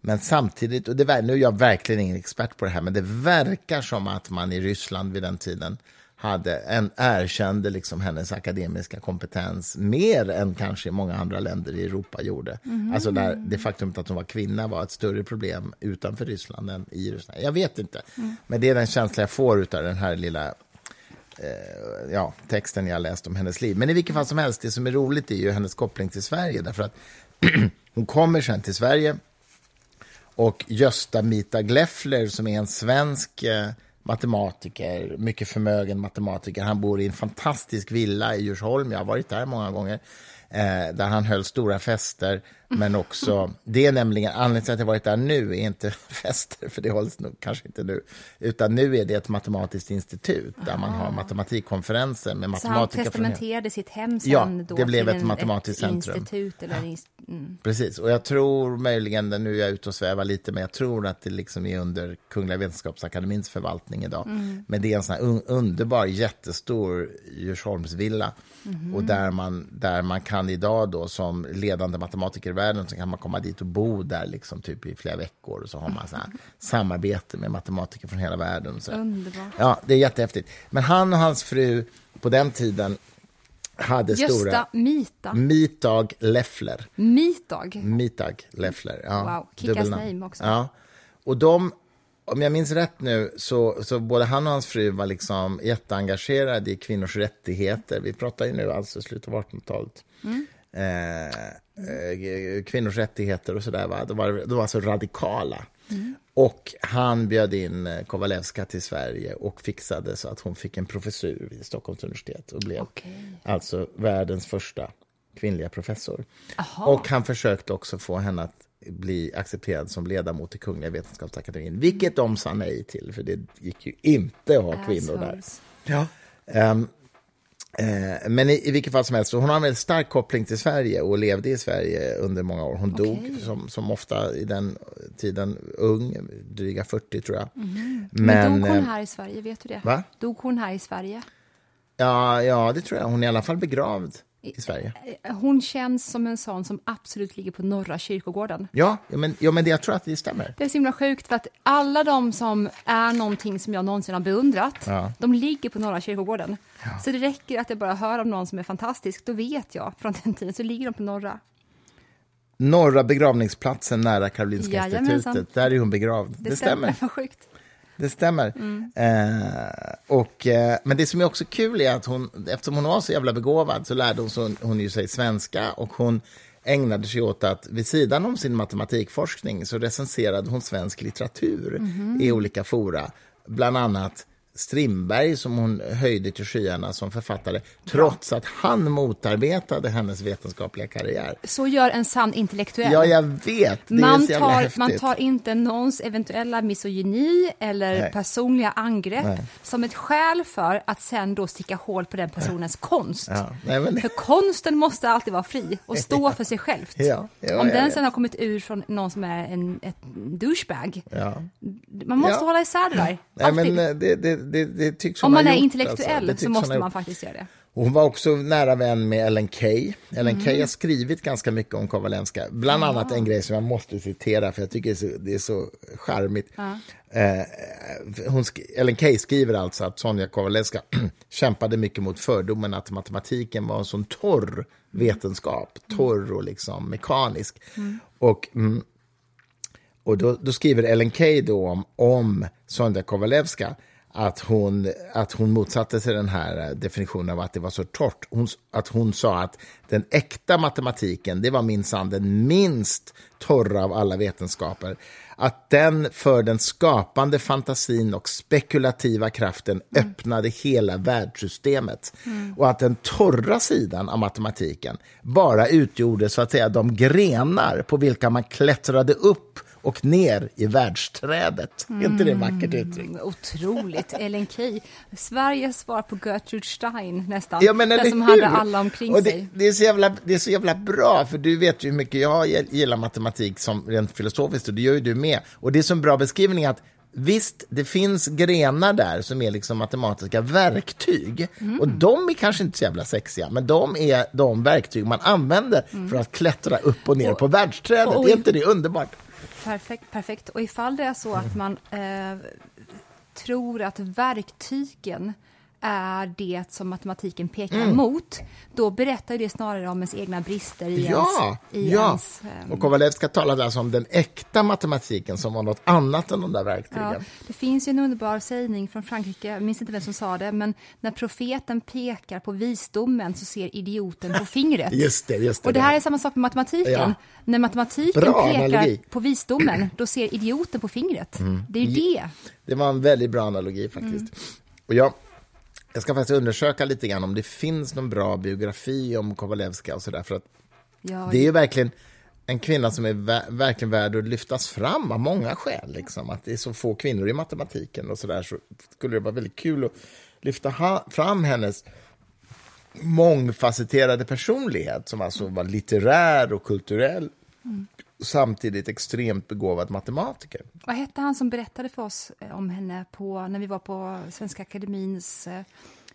Men samtidigt, och det, nu är jag verkligen ingen expert på det här, men det verkar som att man i Ryssland vid den tiden hade en, erkände liksom hennes akademiska kompetens mer än kanske många andra länder i Europa gjorde. Alltså där det faktum att hon var kvinna var ett större problem utanför Ryssland än i Ryssland. Jag vet inte, men det är den känsla jag får av den här lilla eh, ja, texten jag läst om hennes liv. Men i vilket fall som helst, det som är roligt är ju hennes koppling till Sverige. Därför att [clears throat] hon kommer sen till Sverige och Gösta Mita Gleffler som är en svensk eh, matematiker, mycket förmögen matematiker. Han bor i en fantastisk villa i Djursholm, jag har varit där många gånger, eh, där han höll stora fester. Men också, [laughs] det är nämligen, anledningen till att jag varit där nu är inte [laughs] fester, för det hålls nog kanske inte nu, utan nu är det ett matematiskt institut där man har matematikkonferenser med Så han matematiker från hela- testamenterade sitt hem sen Ja, då det blev ett matematiskt ett centrum. institut eller inst- mm. Precis, och jag tror möjligen, nu är jag ute och svävar lite, men jag tror att det liksom är under Kungliga Vetenskapsakademins förvaltning idag. Men det är en sån un underbar, jättestor Djursholmsvilla. Och där man, där man kan idag då som ledande matematiker i världen så kan man komma dit och bo där liksom typ i flera veckor. Och så har man så här samarbete med matematiker från hela världen. Och så. Underbart. Ja, det är jättehäftigt. Men han och hans fru på den tiden hade stora... Gösta Mita. Mitag Leffler. Mitag. Mitag Leffler. Ja, Wow, dubbelnamn. name också. Ja. Och de om jag minns rätt nu, så, så både han och hans fru var liksom jätteengagerade i kvinnors rättigheter. Vi pratar ju nu alltså slutet av 1800-talet. Mm. Eh, eh, kvinnors rättigheter och sådär. De var, de var alltså radikala. Mm. Och han bjöd in eh, Kowalewska till Sverige och fixade så att hon fick en professur vid Stockholms universitet och blev okay. alltså världens första kvinnliga professor. Aha. Och han försökte också få henne att bli accepterad som ledamot i Kungliga Vetenskapsakademin, vilket de sa nej till, för det gick ju inte att ha kvinnor där. Ja. Um, Eh, men i, i vilket fall som helst, hon har en väldigt stark koppling till Sverige och levde i Sverige under många år. Hon okay. dog som, som ofta i den tiden ung, dryga 40 tror jag. Mm. Men, men, dog hon eh, här i Sverige, vet du det? Va? Dog hon här i Sverige? Ja, ja, det tror jag. Hon är i alla fall begravd i Sverige. Eh, hon känns som en sån som absolut ligger på norra kyrkogården. Ja, men, ja, men det, jag tror att det stämmer. Det är så himla sjukt, för att alla de som är någonting som jag någonsin har beundrat, ja. de ligger på norra kyrkogården. Ja. Så det räcker att jag bara hör om någon som är fantastisk, då vet jag från den tiden, så ligger de på norra. Norra begravningsplatsen nära Karolinska Jajamensan. institutet, där är hon begravd. Det, det stämmer. stämmer. [laughs] Vad sjukt det stämmer. Mm. Eh, och, eh, men det som är också kul är att hon, eftersom hon var så jävla begåvad så lärde hon, så, hon ju sig svenska och hon ägnade sig åt att vid sidan om sin matematikforskning så recenserade hon svensk litteratur mm. i olika fora. Bland annat Strindberg som hon höjde till skyarna som författare trots att han motarbetade hennes vetenskapliga karriär. Så gör en sann intellektuell. Ja, jag vet. Det man, är så tar, häftigt. man tar inte någons eventuella misogyni eller Nej. personliga angrepp Nej. som ett skäl för att sen då sticka hål på den personens Nej. konst. Ja. Men... För konsten måste alltid vara fri och stå [laughs] för sig själv. Ja. Ja, Om den sen har kommit ur från någon som är en ett douchebag. Man måste hålla isär det där. Nej, men eh, det, det det, det tycks Om man är gjort, intellektuell alltså. så måste man faktiskt göra det. Hon var också nära vän med Ellen Key. Ellen mm. Key har skrivit ganska mycket om Kowalenska. Bland ja. annat en grej som jag måste citera, för jag tycker det är så, det är så charmigt. Ja. Eh, Ellen Key skriver alltså att Sonja Kowalenska [clears throat] kämpade mycket mot fördomen att matematiken var en sån torr vetenskap. Torr och liksom mekanisk. Mm. Och... Mm, och då, då, skriver Ellen Key då om, om Sonja Kovalevska att hon, att hon motsatte sig den här definitionen av att det var så torrt. Hon, att hon sa att den äkta matematiken, det var minsann den minst torra av alla vetenskaper. Att den för den skapande fantasin och spekulativa kraften mm. öppnade hela världssystemet. Mm. Och att den torra sidan av matematiken bara utgjorde så att säga de grenar på vilka man klättrade upp och ner i världsträdet. Mm. Är inte det vackert uttryck? Otroligt. [laughs] Ellen Key. Sveriges svar på Gertrude Stein nästan. Ja, men, Den som hur? hade alla omkring och det, sig. Det är, så jävla, det är så jävla bra, för du vet ju hur mycket jag gillar matematik som rent filosofiskt och det gör ju du med. Och det är så en bra beskrivning att Visst, det finns grenar där som är liksom matematiska verktyg. Mm. Och de är kanske inte så jävla sexiga, men de är de verktyg man använder mm. för att klättra upp och ner och, på världsträdet. Och, och, är inte det underbart? Perfekt, perfekt. Och ifall det är så att man eh, tror att verktygen är det som matematiken pekar mm. mot, då berättar det snarare om ens egna brister i ja, ens... I ja, ens, um... och Kowalewska talade alltså om den äkta matematiken som var något annat än de där verktygen. Ja, det finns ju en underbar sägning från Frankrike, jag minns inte vem som sa det, men när profeten pekar på visdomen så ser idioten på fingret. [laughs] just det, just det. Och det här är samma sak med matematiken. Ja. När matematiken Bra pekar analogi. på visdomen, då ser idioten på fingret. Mm. Det är ju det. Det var en väldigt bra analogi faktiskt. Mm. Och jag jag ska faktiskt undersöka lite grann om det finns någon bra biografi om Kowalewska och sådär. För att ja, det är ju verkligen en kvinna som är ver verkligen värd att lyftas fram av många skäl. Liksom. Att det är så få kvinnor i matematiken och sådär så skulle det vara väldigt kul att lyfta fram hennes mångfacetterade personlighet som alltså var litterär och kulturell. Mm samtidigt extremt begåvad matematiker. Vad hette han som berättade för oss eh, om henne på, när vi var på Svenska Akademins eh,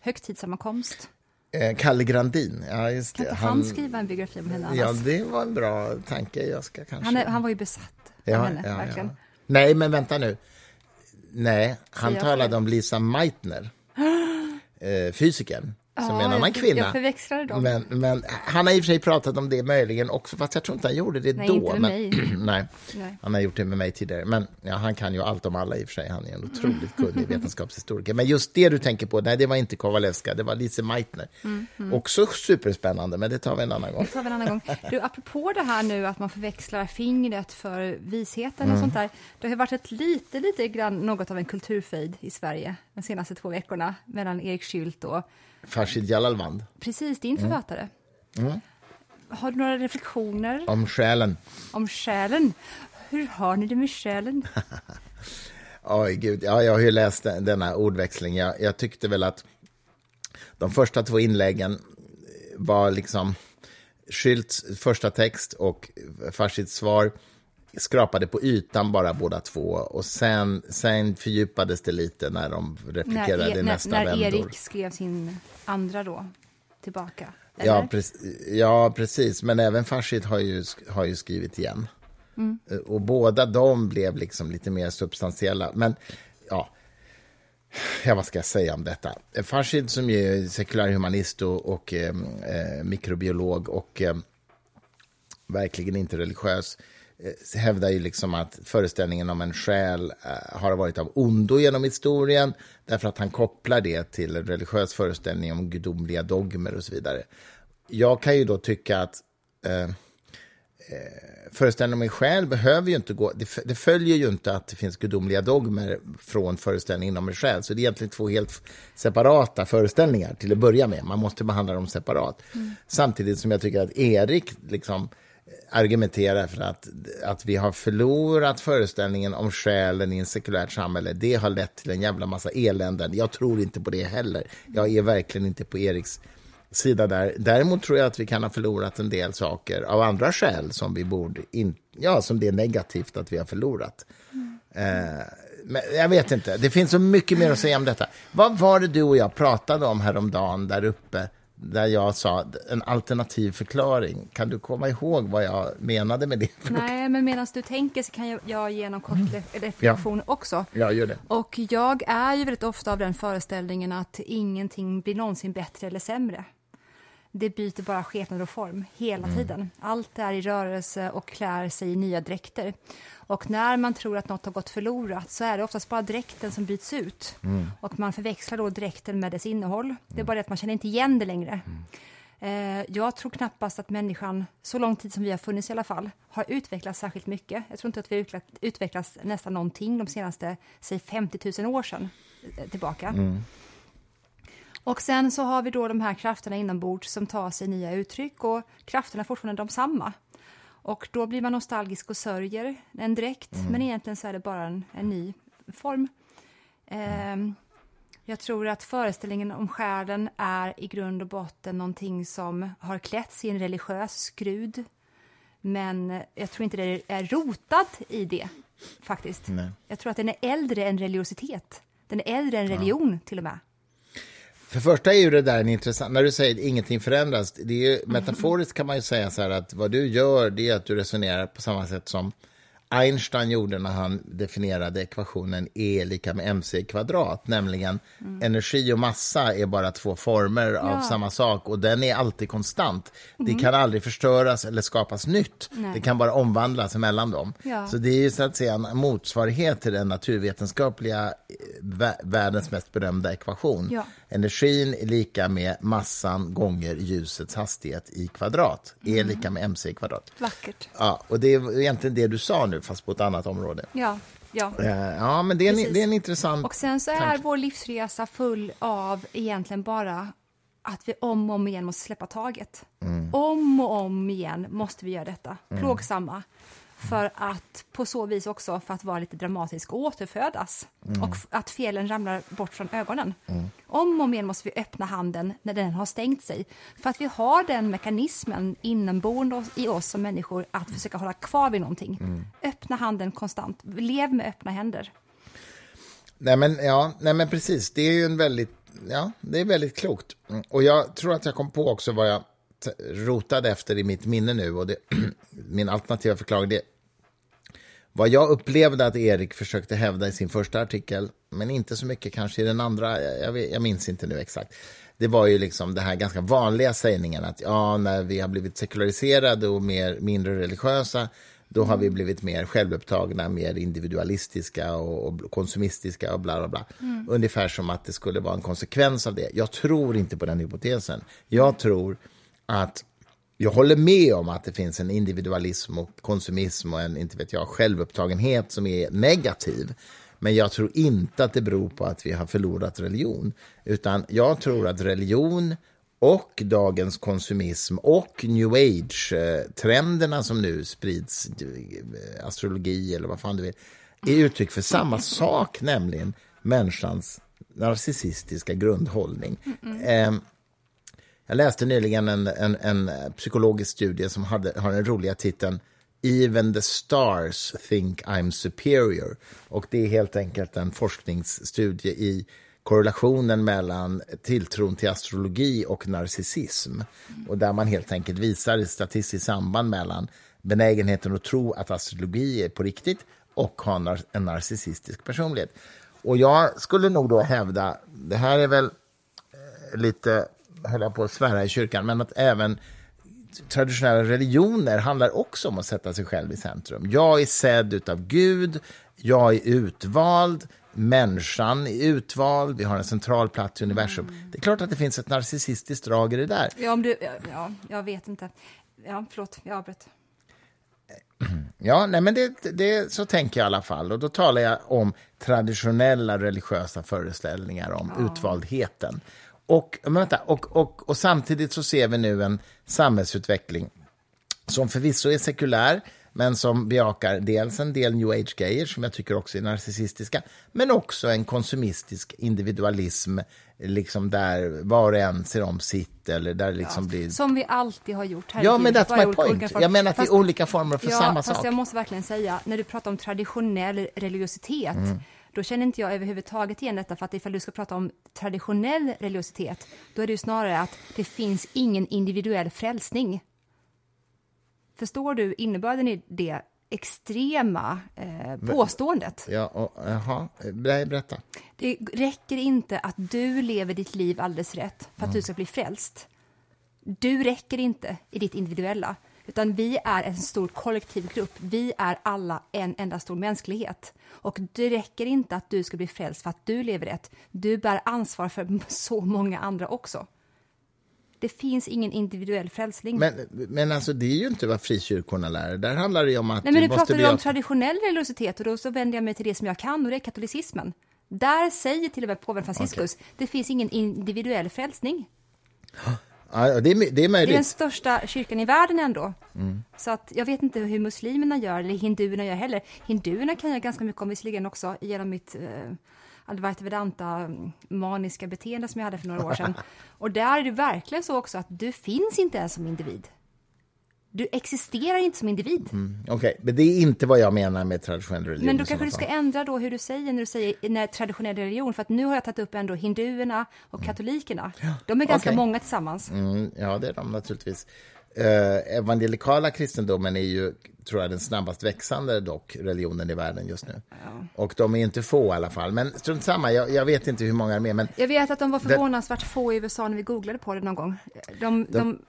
högtidssammankomst? Eh, Kalle Grandin. Ja, kan inte han, han skriva en biografi om henne? Ja, det var en bra tanke. Jag ska kanske... han, är, han var ju besatt av ja, henne, ja, verkligen. Ja. Nej, men vänta nu. Nej, han talade om Lisa Meitner, [gasps] fysikern. Som är en annan kvinna. Jag förväxlade dem. Men, men han har i och för sig pratat om det möjligen också, fast jag tror inte han gjorde det Nej, då. inte med men, mig. [clears throat] nej, Nej. han har gjort det med mig tidigare. Men ja, han kan ju allt om alla i och för sig. Han är en otroligt [laughs] kunnig vetenskapshistoriker. Men just det du tänker på, nej, det var inte Kowalewska, det var Lise Meitner. Också superspännande, men det tar vi en annan gång. Det tar vi en annan gång. Du, apropå det här nu att man förväxlar fingret för visheten Mm. och sånt där. Det har varit ett lite, lite grann något av en kulturfejd i Sverige de senaste två veckorna mellan Erik Schüldt och Farshid Jalalvand, precis din Mm. författare. Har du några reflektioner om själen. om själen? Hur har ni det med själen? [laughs] Oj, gud. Ja, jag har ju läst den- denna ordväxling. Jag, jag tyckte väl att de första två inläggen var liksom Schülts första text och Farshids svar skrapade på ytan bara båda två och sen, sen fördjupades det lite när de replikerade när, när, nästa när vändor. Erik skrev sin andra då, tillbaka? Ja, eller? precis, ja, precis. Men även Farshid har ju, har ju skrivit igen. Mm. Och båda de blev liksom lite mer substantiella. Men ja, ja vad ska jag säga om detta? Farshid som ju är sekulärhumanist och, och eh, eh, mikrobiolog och eh, verkligen inte religiös eh, hävdar ju liksom att föreställningen om en själ eh, har varit av ondo genom historien därför att han kopplar det till en religiös föreställning om gudomliga dogmer och så vidare. Jag kan ju då tycka att eh, föreställningen om en själ behöver ju inte gå... Det, det följer ju inte att det finns gudomliga dogmer från föreställningen om en själ. Så det är egentligen två helt separata föreställningar till att börja med. Man måste behandla dem separat. Samtidigt som jag tycker att Erik liksom argumenterar för att, att vi har förlorat föreställningen om själen i en sekulärt samhälle. Det har lett till en jävla massa eländen. Jag tror inte på det heller. Jag är verkligen inte på Eriks sida där. Däremot tror jag att vi kan ha förlorat en del saker av andra skäl som vi borde in, ja, som det är negativt att vi har förlorat. Eh, men jag vet inte, det finns så mycket mer att säga om detta. Vad var det du och jag pratade om häromdagen där uppe? Där jag sa en alternativ förklaring. Kan du komma ihåg vad jag menade med det? [laughs] Nej, men medan du tänker så kan jag, jag ge någon kort Mm. ref- reflektion också. Ja, gör det. Och jag är ju väldigt ofta av den föreställningen att ingenting blir någonsin bättre eller sämre. Det byter bara skepnad och form hela tiden. Allt är i rörelse och klär sig i nya dräkter. Och när man tror att något har gått förlorat så är det oftast bara dräkten som byts ut. Och man förväxlar då dräkten med dess innehåll. Det är bara det att man känner inte igen det längre. Eh, jag tror knappast att människan, så lång tid som vi har funnits i alla fall, har utvecklats särskilt mycket. Jag tror inte att vi har utvecklat, utvecklats nästan någonting de senaste, säg 50 000 år sedan eh, tillbaka. Och sen så har vi då de här krafterna inombords som tar sig nya uttryck och krafterna är fortfarande de samma. Och då blir man nostalgisk och sörjer en dräkt, men egentligen så är det bara en, en ny form. Ehm, jag tror att föreställningen om själen är i grund och botten någonting som har klätts i en religiös skrud. Men jag tror inte det är rotat i det, faktiskt. Nej. Jag tror att den är äldre än religiositet. Den är äldre än religion, till och med. För första är ju det där en intressant, när du säger att ingenting förändras, det är ju, metaforiskt kan man ju säga så här att vad du gör det är att du resonerar på samma sätt som Einstein gjorde när han definierade ekvationen E lika med mc kvadrat, nämligen energi och massa är bara två former av Ja. samma sak och den är alltid konstant. Det kan aldrig förstöras eller skapas nytt. Nej. Det kan bara omvandlas mellan dem. Ja. Så det är ju så att säga en motsvarighet till den naturvetenskapliga eh, vä- världens mest berömda ekvation. Ja. Energin är lika med massan gånger ljusets hastighet i kvadrat. E är lika med mc i kvadrat. Vackert. Ja, och det är egentligen det du sa nu, fast på ett annat område. Ja, ja. Eh, Ja, men det är en, det är en intressant... Och sen så är tanke. vår livsresa full av egentligen bara att vi om och om igen måste släppa taget. Om och om igen måste vi göra detta, plågsamma. För att på så vis också, för att vara lite dramatisk, återfödas. Och f- att felen ramlar bort från ögonen. Om och om igen måste vi öppna handen när den har stängt sig. För att vi har den mekanismen inneboende i oss som människor att försöka hålla kvar vid någonting. Öppna handen konstant. Lev med öppna händer. Nej, men, ja, nej, men precis. Det är ju en väldigt, ja, det är väldigt klokt. Mm, Och jag tror att jag kom på också vad jag rotade efter i mitt minne nu. Och det, [clears throat] min alternativa förklaring, det vad jag upplevde att Erik försökte hävda i sin första artikel, men inte så mycket kanske i den andra, jag, jag, minns inte nu exakt. det var ju liksom det här ganska vanliga sägningen att ja, när vi har blivit sekulariserade och mer, mindre religiösa, då har vi blivit mer självupptagna, mer individualistiska och, och konsumistiska och bla bla bla. Mm. Ungefär som att det skulle vara en konsekvens av det. Jag tror inte på den hypotesen. Jag tror att jag håller med om att det finns en individualism och konsumism och en inte vet jag, självupptagenhet som är negativ. Men jag tror inte att det beror på att vi har förlorat religion. Utan jag tror att religion och dagens konsumism och new age-trenderna som nu sprids, eh, astrologi eller vad fan du vill, är uttryck för samma sak, nämligen människans narcissistiska grundhållning. Mm -mm. Jag läste nyligen en, en, en psykologisk studie som hade, har den roliga titeln Even the stars think I'm superior. Och det är helt enkelt en forskningsstudie i korrelationen mellan tilltron till astrologi och narcissism. Och där man helt enkelt visar ett statistiskt samband mellan benägenheten att tro att astrologi är på riktigt och ha en narcissistisk personlighet. Och jag skulle nog då hävda, det här är väl eh, lite, höll jag på att svära i kyrkan, men att även traditionella religioner handlar också om att sätta sig själv i centrum. Jag är sedd av Gud, jag är utvald, människan är utvald, vi har en central plats i universum. Mm. Det är klart att det finns ett narcissistiskt drag i det där. Ja, om du, ja jag vet inte. Ja, förlåt, jag avbröt. [clears throat] Ja, nej, men det, det, så tänker jag i alla fall. Och då talar jag om traditionella religiösa föreställningar om ja. utvaldheten. Och, vänta, och, och, och samtidigt så ser vi nu en samhällsutveckling som förvisso är sekulär, men som bejakar dels en del new age-grejer som jag tycker också är narcissistiska, men också en konsumistisk individualism liksom där var och en ser om sitt eller där liksom ja, blir... Som vi alltid har gjort. Herregud, ja, men that's my point. Jag menar att fast, det är olika former för ja, samma sak. jag måste verkligen säga, när du pratar om traditionell religiositet, mm då känner inte jag överhuvudtaget igen detta, för att ifall du ska prata om traditionell religiositet, då är det ju snarare att det finns ingen individuell frälsning. Förstår du innebörden i det extrema eh, påståendet? Ja, och, berätta. Det räcker inte att du lever ditt liv alldeles rätt för att mm. du ska bli frälst. Du räcker inte i ditt individuella, utan vi är en stor kollektiv grupp. Vi är alla en enda stor mänsklighet. Och det räcker inte att du ska bli frälst för att du lever rätt. Du bär ansvar för så många andra också. Det finns ingen individuell frälsning. Men, men alltså, det är ju inte vad frikyrkorna lär. Där handlar det om att... Nej, men nu pratar du om traditionell religiositet och då så vänder jag mig till det som jag kan och det är katolicismen. Där säger till och med påven Franciscus, okay. det finns ingen individuell frälsning. Ja, det, är, det är möjligt. Det är den största kyrkan i världen ändå. Mm. Så att jag vet inte hur muslimerna gör, eller hinduerna gör heller. Hinduerna kan jag ganska mycket om visserligen också, genom mitt eh, Advaita Vedanta mm, maniska beteende som jag hade för några år sedan. [laughs] Och där är det verkligen så också att du finns inte ens som individ. Du existerar inte som individ. Mm, Okej, okay. men det är inte vad jag menar med traditionell religion. Men då kanske du ska ändra då hur du säger när du säger när traditionell religion, för att nu har jag tagit upp ändå hinduerna och mm. katolikerna. Ja. De är ganska okay. många tillsammans. Mm, ja, det är de naturligtvis. Uh, evangelikala kristendomen är ju, tror jag, den snabbast växande dock religionen i världen just nu. Ja. Och de är inte få i alla fall. Men strunt samma, jag, jag, vet inte hur många är med. Men jag vet att de var förvånansvärt det... få i USA när vi googlade på det någon gång. De, de, de,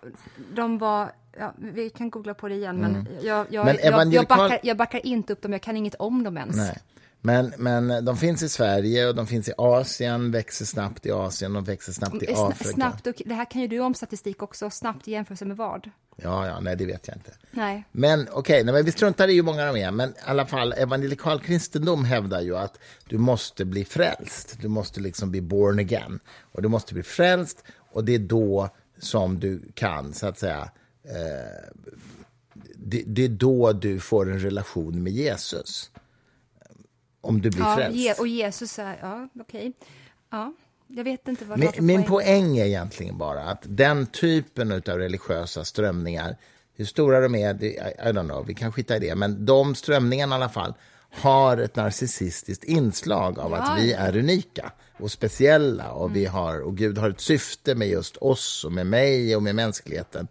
de var Ja, vi kan googla på det igen, men, mm. jag, jag, men evangelikal... jag, backar, jag, backar, inte upp dem, jag kan inget om dem ens. Nej. Men, men de finns i Sverige och de finns i Asien, växer snabbt i Asien, de växer snabbt i Afrika. Snabbt, och, det här kan ju du om statistik också, snabbt i jämförelse med vad? Ja, ja, nej det vet jag inte. Nej. Men okej, okay, vi struntar i hur många de är, men i alla fall evangelikal kristendom hävdar ju att du måste bli frälst, du måste liksom bli born again. Och du måste bli frälst och det är då som du kan, så att säga, eh, det, det, är då du får en relation med Jesus. Om du blir ja, frälst. och Jesus är, ja, okej. Okay. Ja, jag vet inte vad Min, min poäng är egentligen bara att den typen av religiösa strömningar, hur stora de är, det, I, I don't know, vi kan skita i det, men de strömningarna i alla fall har ett narcissistiskt inslag av ja. att vi är unika och speciella och, mm. vi har, och Gud har ett syfte med just oss och med mig och med mänskligheten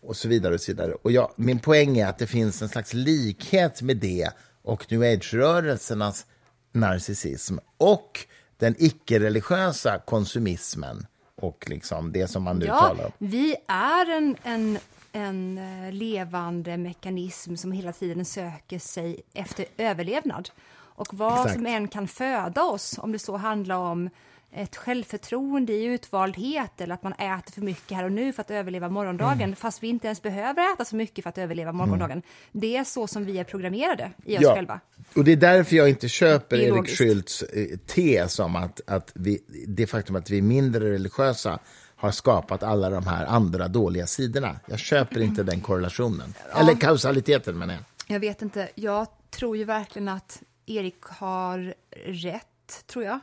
och så vidare. Och så vidare. Och jag, min poäng är att det finns en slags likhet med det och new age-rörelsernas narcissism och den icke-religiösa konsumismen och liksom det som man nu Ja, talar om. vi är en, en, en eh, levande mekanism som hela tiden söker sig efter överlevnad. Och vad Exakt. som än kan föda oss, om det så handlar om ett självförtroende i utvaldhet eller att man äter för mycket här och nu för att överleva morgondagen, Mm. fast vi inte ens behöver äta så mycket för att överleva morgondagen. Det är så som vi är programmerade i oss Ja, själva. och det är därför jag inte köper Erik. Schülts eh, tes om att, att vi, det faktum att vi är mindre religiösa har skapat alla de här andra dåliga sidorna. Jag köper inte den korrelationen. Eller kausaliteten menar jag. Jag vet inte, jag tror ju verkligen att Erik har rätt, tror jag.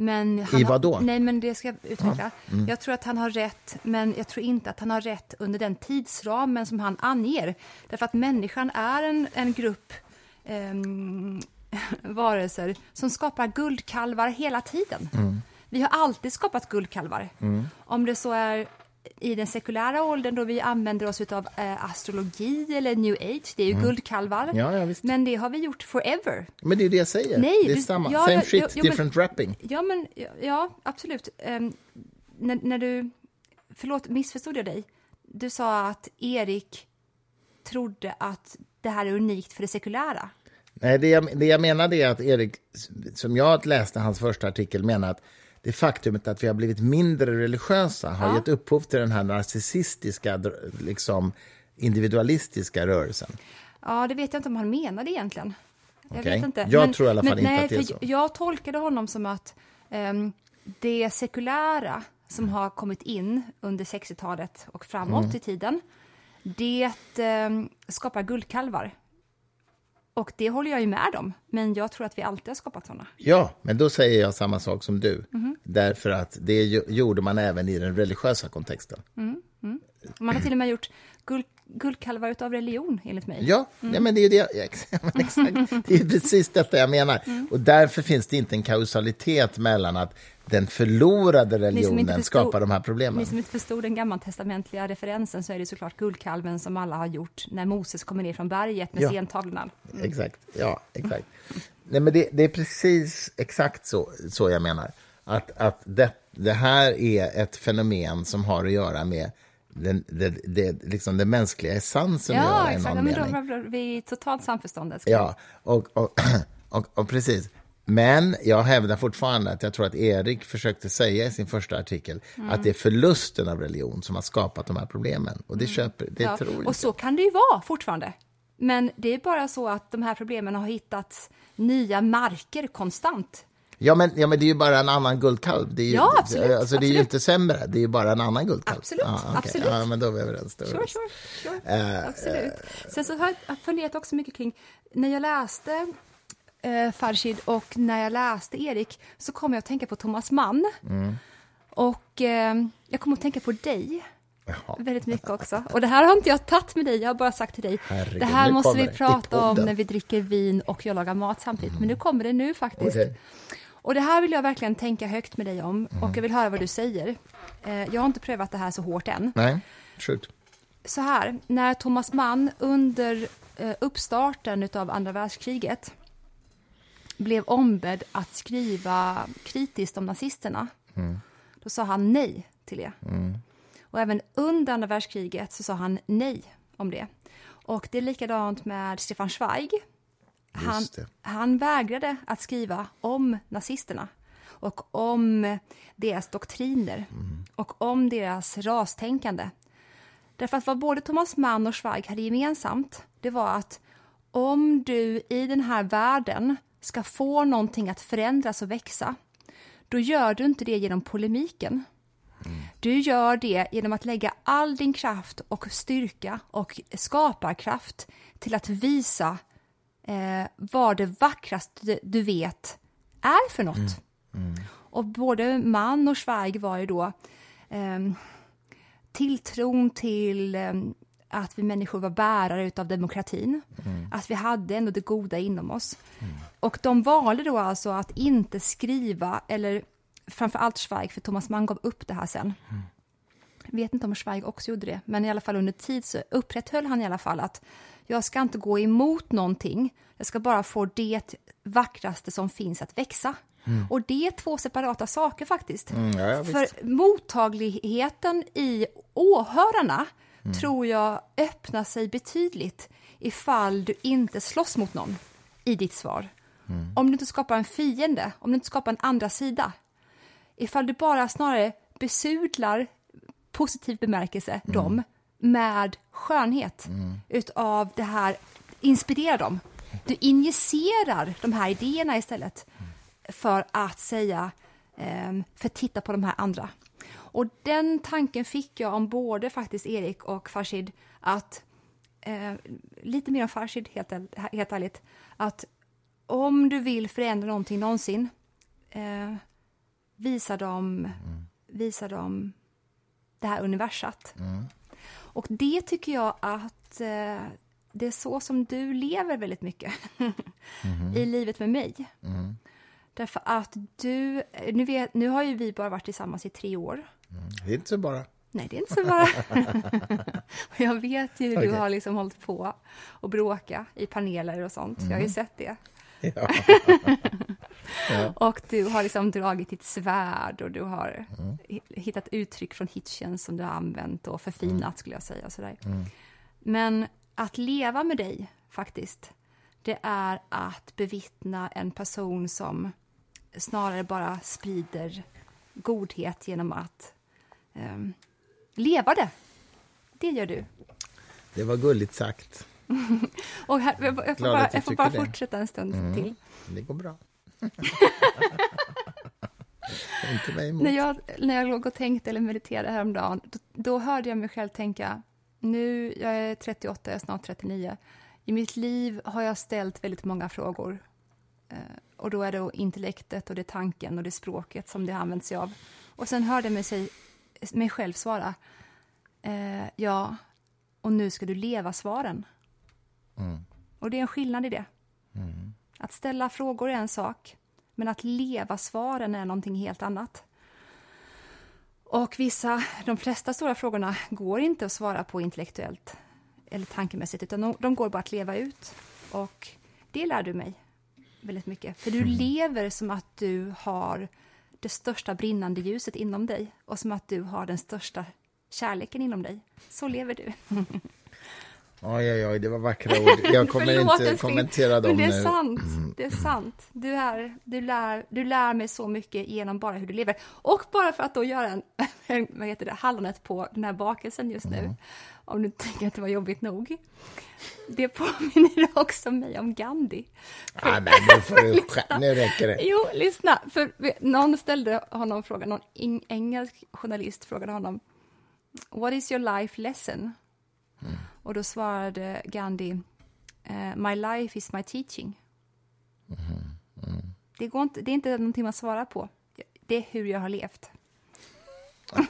Men han I vad då? Har, nej, men det ska jag utveckla. Jag tror att han har rätt, men jag tror inte att han har rätt under den tidsramen som han anger. Därför att människan är en, en grupp ehm, [laughs] varelser som skapar guldkalvar hela tiden. Vi har alltid skapat guldkalvar. Om det så är i den sekulära åldern då vi använder oss av eh, astrologi eller new age, det är ju guldkalvar. Ja, ja. Men det har vi gjort forever. Men det är det jag säger. Nej, det är du- samma. ja, Same shit, men- different wrapping. Ja, men ja, absolut. Ehm, när, när du, förlåt, missförstod jag dig? Du sa att Erik trodde att det här är unikt för det sekulära. Nej, det jag, det jag menade är att Erik, som jag läste hans första artikel, menar att det faktumet att vi har blivit mindre religiösa har Ja. gett upphov till den här narcissistiska, liksom individualistiska rörelsen. Ja, det vet jag inte om han menade egentligen. Jag Okej. vet inte. Jag tror i alla fall inte nej, att det är så. Jag tolkade honom som att ehm, det sekulära som har kommit in under 60-talet och framåt Mm. i tiden, det ehm, skapar guldkalvar. Och det håller jag ju med om, men jag tror att vi alltid har skapat sådana. Ja, men då säger jag samma sak som du. Mhm. Därför att det gjorde man även i den religiösa kontexten. Man har till och med gjort guld, guldkalvar utav religion, enligt mig. Ja, Mm. ja men det är ju det, ja, [laughs] exakt. Det är precis detta jag menar. Mm. Och därför finns det inte en kausalitet mellan att den förlorade religionen förstod- skapar de här problemen. Ni som inte förstod den gammaltestamentliga referensen så är det såklart guldkalven som alla har gjort när Moses kommer ner från berget med Ja. stentavlorna. Exakt, ja, exakt. Nej, men det, det är precis exakt så, så jag menar. Att, att det, det här är ett fenomen som har att göra med den, det, det, liksom den mänskliga essensen att Ja, i exakt. någon Ja, men mening. då var vi i totalt samförstånd. älskling. Ja, och, och, [clears throat] och, och precis. Men jag hävdar fortfarande att jag tror att Erik försökte säga i sin första artikel Mm. att det är förlusten av religion som har skapat de här problemen. Och det köper, det Ja, tror och inte. så kan det ju vara fortfarande. Men det är bara så att de här problemen har hittat nya marker konstant. Ja men, ja, men det är ju bara en annan guldkalv. Det är ju, Ja, absolut, Alltså, det är ju absolut. inte sämre, det är ju bara en annan guldkalv. Absolut, ja, okej. absolut. Ja, men då är vi överens. Då Sure, sure, sure. Absolut. Sen så har jag funderat också mycket kring, när jag läste eh, Farshid och när jag läste Erik så kom jag att tänka på Thomas Mann. Mm. Och eh, jag kom att tänka på dig Jaha. väldigt mycket också. Och det här har inte jag tagit med dig, jag har bara sagt till dig. Herregud, det här måste vi prata om när vi dricker vin och jag lagar mat samtidigt. Men nu kommer det nu faktiskt. Okej. Och det här vill jag verkligen tänka högt med dig om och jag vill höra vad du säger. Eh, jag har inte prövat det här så hårt än. Nej, shoot. Så här, när Thomas Mann under eh, uppstarten av andra världskriget blev ombedd att skriva kritiskt om nazisterna, då sa han nej till det. Och även under andra världskriget så sa han nej om det. Och det är likadant med Stefan Zweig. Han, han vägrade att skriva om nazisterna och om deras doktriner och om deras rastänkande. Därför att vad både Thomas Mann och Zweig hade gemensamt, det var att om du i den här världen ska få någonting att förändras och växa, då gör du inte det genom polemiken. Du gör det genom att lägga all din kraft och styrka och skaparkraft till att visa eh, vad det vackraste du vet är för något. Och både Mann och Zweig var ju då ehm, tilltron till ehm, att vi människor var bärare av demokratin, att vi hade ändå det goda inom oss. Och de valde då alltså att inte skriva, eller framför allt Zweig, för Thomas Mann gav upp det här sen. Jag vet inte om Zweig också gjorde det, men i alla fall under tid så upprätthöll han i alla fall att jag ska inte gå emot någonting, jag ska bara få det vackraste som finns att växa. Och det är två separata saker faktiskt. Mm, ja, ja, För mottagligheten i åhörarna Mm. tror jag öppnar sig betydligt ifall du inte slåss mot någon i ditt svar. Mm. Om du inte skapar en fiende, om du inte skapar en andra sida. Ifall du bara snarare besudlar, positiv bemärkelse, Mm. dem med skönhet utav det här, inspirera dem. Du injicerar de här idéerna istället för att säga, ehm, för att titta på de här andra. Och den tanken fick jag om både faktiskt Erik och Farshid, att eh, lite mer om Farshid helt, helt ärligt, att om du vill förändra någonting någonsin, eh, visa dem, visa dem det här universat. Och det tycker jag att eh, det är så som du lever väldigt mycket [laughs] i livet med mig. Därför att du, nu, vet, nu har ju vi bara varit tillsammans i tre år. Det är inte så bara. Nej, det är inte så bara. [laughs] Jag vet ju hur du Okej. har liksom hållit på och bråka i paneler och sånt. Jag har ju sett det. [laughs] [laughs] Ja. Och du har liksom dragit ditt svärd och du har hi- hittat uttryck från Hitchens som du har använt och förfinat skulle jag säga. Sådär. Men att leva med dig faktiskt, det är att bevittna en person som snarare bara sprider godhet genom att ehm, leva det. Det gör du. Det var gulligt sagt. [laughs] Och här, jag, jag får bara, jag får bara. Mm. fortsätta en stund till. Det går bra. [laughs] inte mig emot. När jag, när jag låg och tänkte eller mediterade häromdagen, då, då hörde jag mig själv tänka, nu, jag är 38, jag är snart 39. I mitt liv har jag ställt väldigt många frågor. Eh, och då är det intellektet och det tanken och det är språket som det använder sig av. Och sen hörde jag mig, sig, mig själv svara, eh, ja, och nu ska du leva svaren. Och det är en skillnad i det. Att ställa frågor är en sak, men att leva svaren är någonting helt annat. Och vissa, de flesta stora frågorna går inte att svara på intellektuellt eller tankemässigt, utan de, går bara att leva ut. Och det lär du mig väldigt mycket. För du lever som att du har det största brinnande ljuset inom dig och som att du har den största kärleken inom dig. Så lever du. Oj, oj, oj, det var vackra ord. Jag kommer Förlåt, inte kommentera dem Men det är nu. sant. Det är sant. Du, är, du, lär, du lär mig så mycket genom bara hur du lever. Och bara för att då göra en [laughs] vad heter det, hallonet på den här bakelsen just nu. Mm. Om du tänker att det var jobbigt nog. Det påminner [laughs] också mig om Gandhi. Ah, nej, nu, får du, [laughs] nu räcker det. Jo, lyssna. För någon ställde honom frågan, någon engelsk journalist frågade honom What is your life lesson? Och då svarade Gandhi eh, My life is my teaching. Det, går inte, det är inte någonting man svarar på. Det är hur jag har levt. [laughs]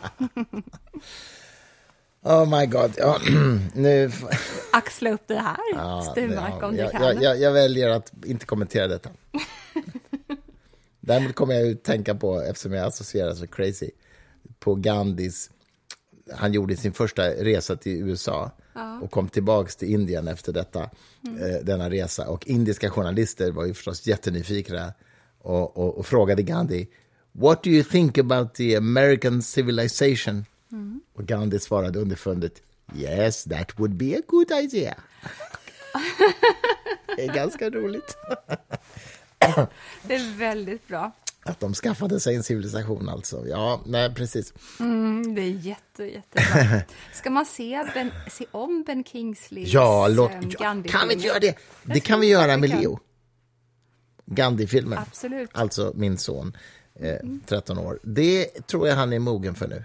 Oh my god. Ja, [clears throat] nu, [laughs] Axla upp det här, ja, Sturmark, ja, om du jag, kan. jag, jag, jag väljer att inte kommentera detta. [laughs] Däremot kommer jag att tänka på, eftersom jag associerar så crazy, på Gandhis... Han gjorde sin första resa till USA och kom tillbaka till Indien efter detta, Mm. eh, denna resa. Och indiska journalister var ju förstås jättenyfikna och, och, och frågade Gandhi What do you think about the American civilization? Mm. Och Gandhi svarade underfundigt Yes, that would be a good idea. [laughs] det är ganska roligt [laughs] Det är väldigt bra. att de skaffade sig en civilisation alltså. Ja, nej, precis. Mm, det är jätte, jättebra. [laughs] Ska man se, ben, se om Ben Kingsleys Ja, låt, ja, kan vi inte göra det? Det kan vi göra med. Leo. Gandhi-filmen. Absolut. Alltså min son, eh, 13 år. Det tror jag han är mogen för nu.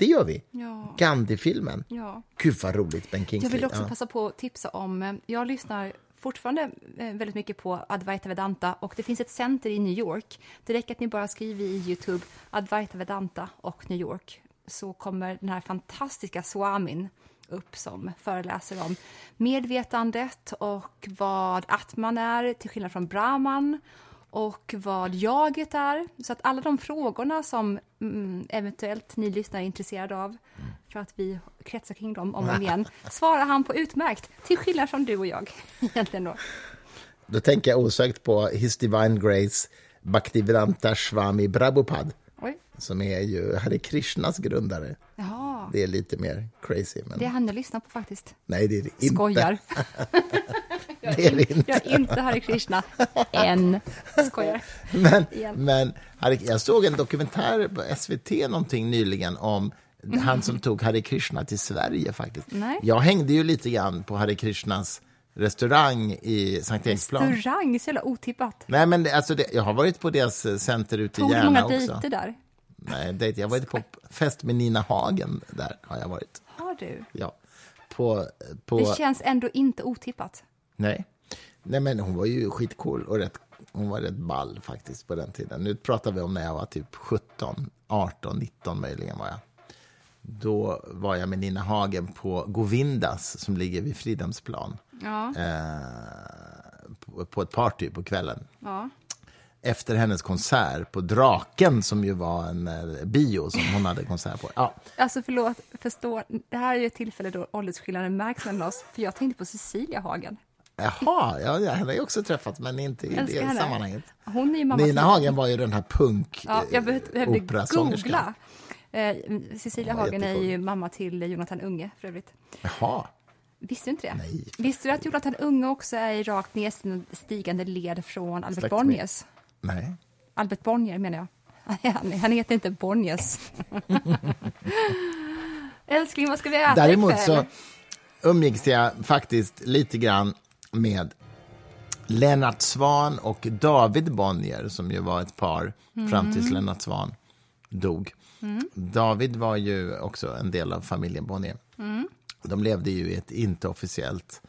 Det gör vi. Ja. Gandhi-filmen. ja. Gud vad roligt, Ben Kingsley. Jag vill också ja. passa på att tipsa om, eh, jag lyssnar fortfarande eh, väldigt mycket på Advaita Vedanta och det finns ett center i New York. Det räcker att ni bara skriver i Youtube Advaita Vedanta och New York så kommer den här fantastiska swamin upp som föreläser om medvetandet och vad Atman är till skillnad från Brahman och vad jaget är. Så att alla de frågorna som mm, eventuellt ni lyssnare är intresserade av, för att vi kretsar kring dem om och om [laughs] igen, svarar han på utmärkt, till skillnad från du och jag [laughs] egentligen då. Då tänker jag osökt på His Divine Grace, Bhaktivedanta Swami Prabhupada, som är ju Hare Krishnas grundare. Jaha. Det är lite mer crazy, men Det är han jag lyssnar på faktiskt. nej, det är det inte. Skojar. [laughs] Det är det inte. Jag är inte Hare Krishna. [laughs] Än. Skojar. Men, Igen. men jag såg en dokumentär på SVT någonting nyligen om han som tog Hare Krishna till Sverige faktiskt. Nej. Jag hängde ju lite grann på Hare Krishnas restaurang i Sankt Eriksplan. Restaurang, så jävla otippat. Nej, men det, alltså det, jag har varit på deras center ute i Tog du Järna många också. dejter där? Nej, dejt. Jag har varit på fest med Nina Hagen. Där har jag varit. Har du? Ja. På, på, Det känns ändå inte otippat. Nej. Nej, men hon var ju skitcool och rätt, hon var rätt ball faktiskt på den tiden. Nu pratar vi om när jag var typ 17, 18, 19 möjligen var jag. Då var jag med Nina Hagen på Govindas som ligger vid Fridhemsplan. Ja. Eh, på, på ett party på kvällen. ja. Efter hennes konsert på Draken som ju var en eh, bio som hon hade konsert på. Ja, Alltså förlåt, förstå. Det här är ju ett tillfälle då åldersskillnaden märks mellan oss. För jag tänkte på Cecilia Hagen. Jaha, ja, jag hade jag också träffat, men inte i Älskar det henne. sammanhanget. Hon är ju mamma Nina till- Hagen var ju den här punk Ja, jag eh, behövde, behövde operasångerskan. googla. Eh, Cecilia Ja, Hagen är ju mamma till Jonathan Unge för övrigt. Jaha, Visste du inte det? Nej. Visste du att Jonathan Unge också är i rakt nedstigande led från Albert Släkt med- Bonniers? nej. Albert Bonnier menar jag. [laughs] Han, han heter inte Bonniers. [laughs] Älskling, vad ska vi äta Däremot ikväll? så umgicks jag faktiskt lite grann med Lennart Svan och David Bonnier, som ju var ett par fram Mm. tills Lennart Svan dog. David var ju också en del av familjen Bonnier. Mm. De levde ju i ett inte officiellt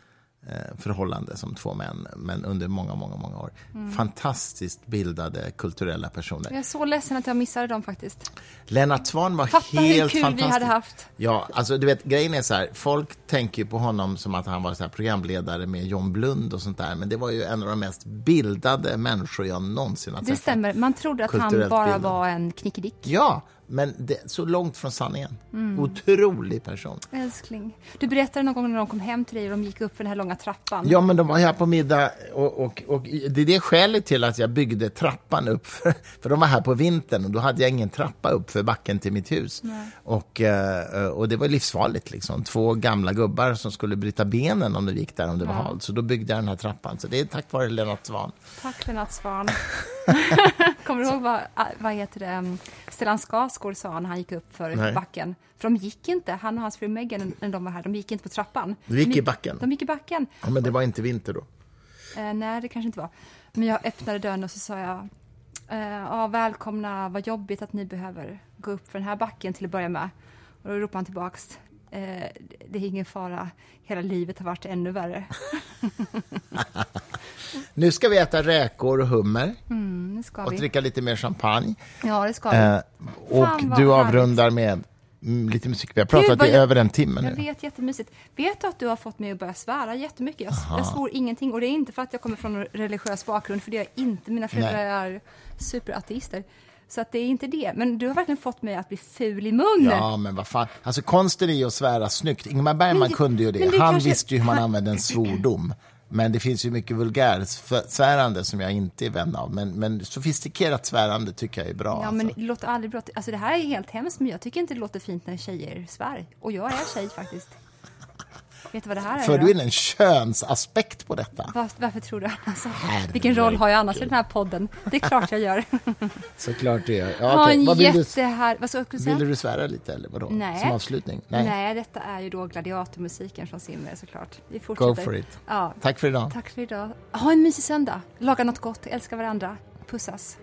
förhållande som två män, men under många, många, många år. Mm. Fantastiskt bildade kulturella personer. Jag är så ledsen att jag missade dem faktiskt. Lennart Svan var Fatta hur helt kul vi fantastisk. hade haft. Ja, alltså du vet, grejen är så här, folk tänker på honom som att han var så programledare med John Blund och sånt där, men det var ju en av de mest bildade människor jag någonsin har Det träffat. stämmer. Man trodde att han bara bildad. var en knickedick. Ja, men det, så långt från sanningen. Mm. Otrolig person. Älskling. Du berättade någon gång när de kom hem till dig och de gick upp för den här långa trappan. Ja, men de var här på middag och, och, och det är det skälet till att jag byggde trappan upp. För, för de var här på vintern och då hade jag ingen trappa upp för backen till mitt hus. Och, eh, och det var livsfarligt liksom. Två gamla gubbar som skulle bryta benen om de gick där om det var halt. Så då byggde jag den här trappan. Så det är tack vare Lennart Svan. Tack Lennart Svan. [laughs] [laughs] Kommer du ihåg vad, ah, vad heter det, um, Stellan Skarsgård sa när han gick upp för Nej. backen? För de gick inte, han och hans fru Megan, när de var här, de gick inte på trappan. Du gick de, i backen? De gick i backen. Ja, men det var inte vinter då. Eh, nej, det kanske inte var. Men jag öppnade dörren och så sa jag, eh, ja, välkomna, vad jobbigt att ni behöver gå upp för den här backen till att börja med. Och då ropade han tillbaks, eh, det är ingen fara, hela livet har varit ännu värre. [laughs] Nu ska vi äta räkor och hummer Mm, och vi. dricka lite mer champagne. Ja, det ska vi. Eh, och Fan, du härligt. avrundar med mm, lite musik. Vi har pratat i jag- över en timme Jag nu. vet, jättemysigt. Vet du att du har fått mig att börja svära jättemycket? Jag, jag svor ingenting. Och det är inte för att jag kommer från en religiös bakgrund, för det är jag inte. Mina föräldrar är superateister. Så att det är inte det. Men du har verkligen fått mig att bli ful i mun. Ja, men vad fan. Alltså konsten är ju att svära snyggt. Ingmar Bergman Men det- kunde ju men det. det Han kanske- visste ju hur man han- använde en svordom. Men det finns ju mycket vulgärsvärande som jag inte är vän av. Men, men sofistikerat svärande tycker jag är bra. Ja, men alltså. det låter aldrig bra. Alltså det här är helt hemskt, men jag tycker inte det låter fint när tjejer svär. Och jag är tjej faktiskt. Vet du vad det här är? För då? du in en könsaspekt på detta? Var, varför tror du annars? Herregud. Vilken roll har jag annars i den här podden? Det är klart jag gör. [laughs] Såklart det gör. Ja, en Vad vill, du, jättehär... Vad du säga? vill du svära lite eller vadå? Nej. Som avslutning? Nej. Nej. detta är ju då gladiatormusiken från Simmer såklart. Vi fortsätter. Go for it. Ja, Tack för idag. tack för idag. Ha en mysig söndag. Laga något gott, älska varandra. Pussas.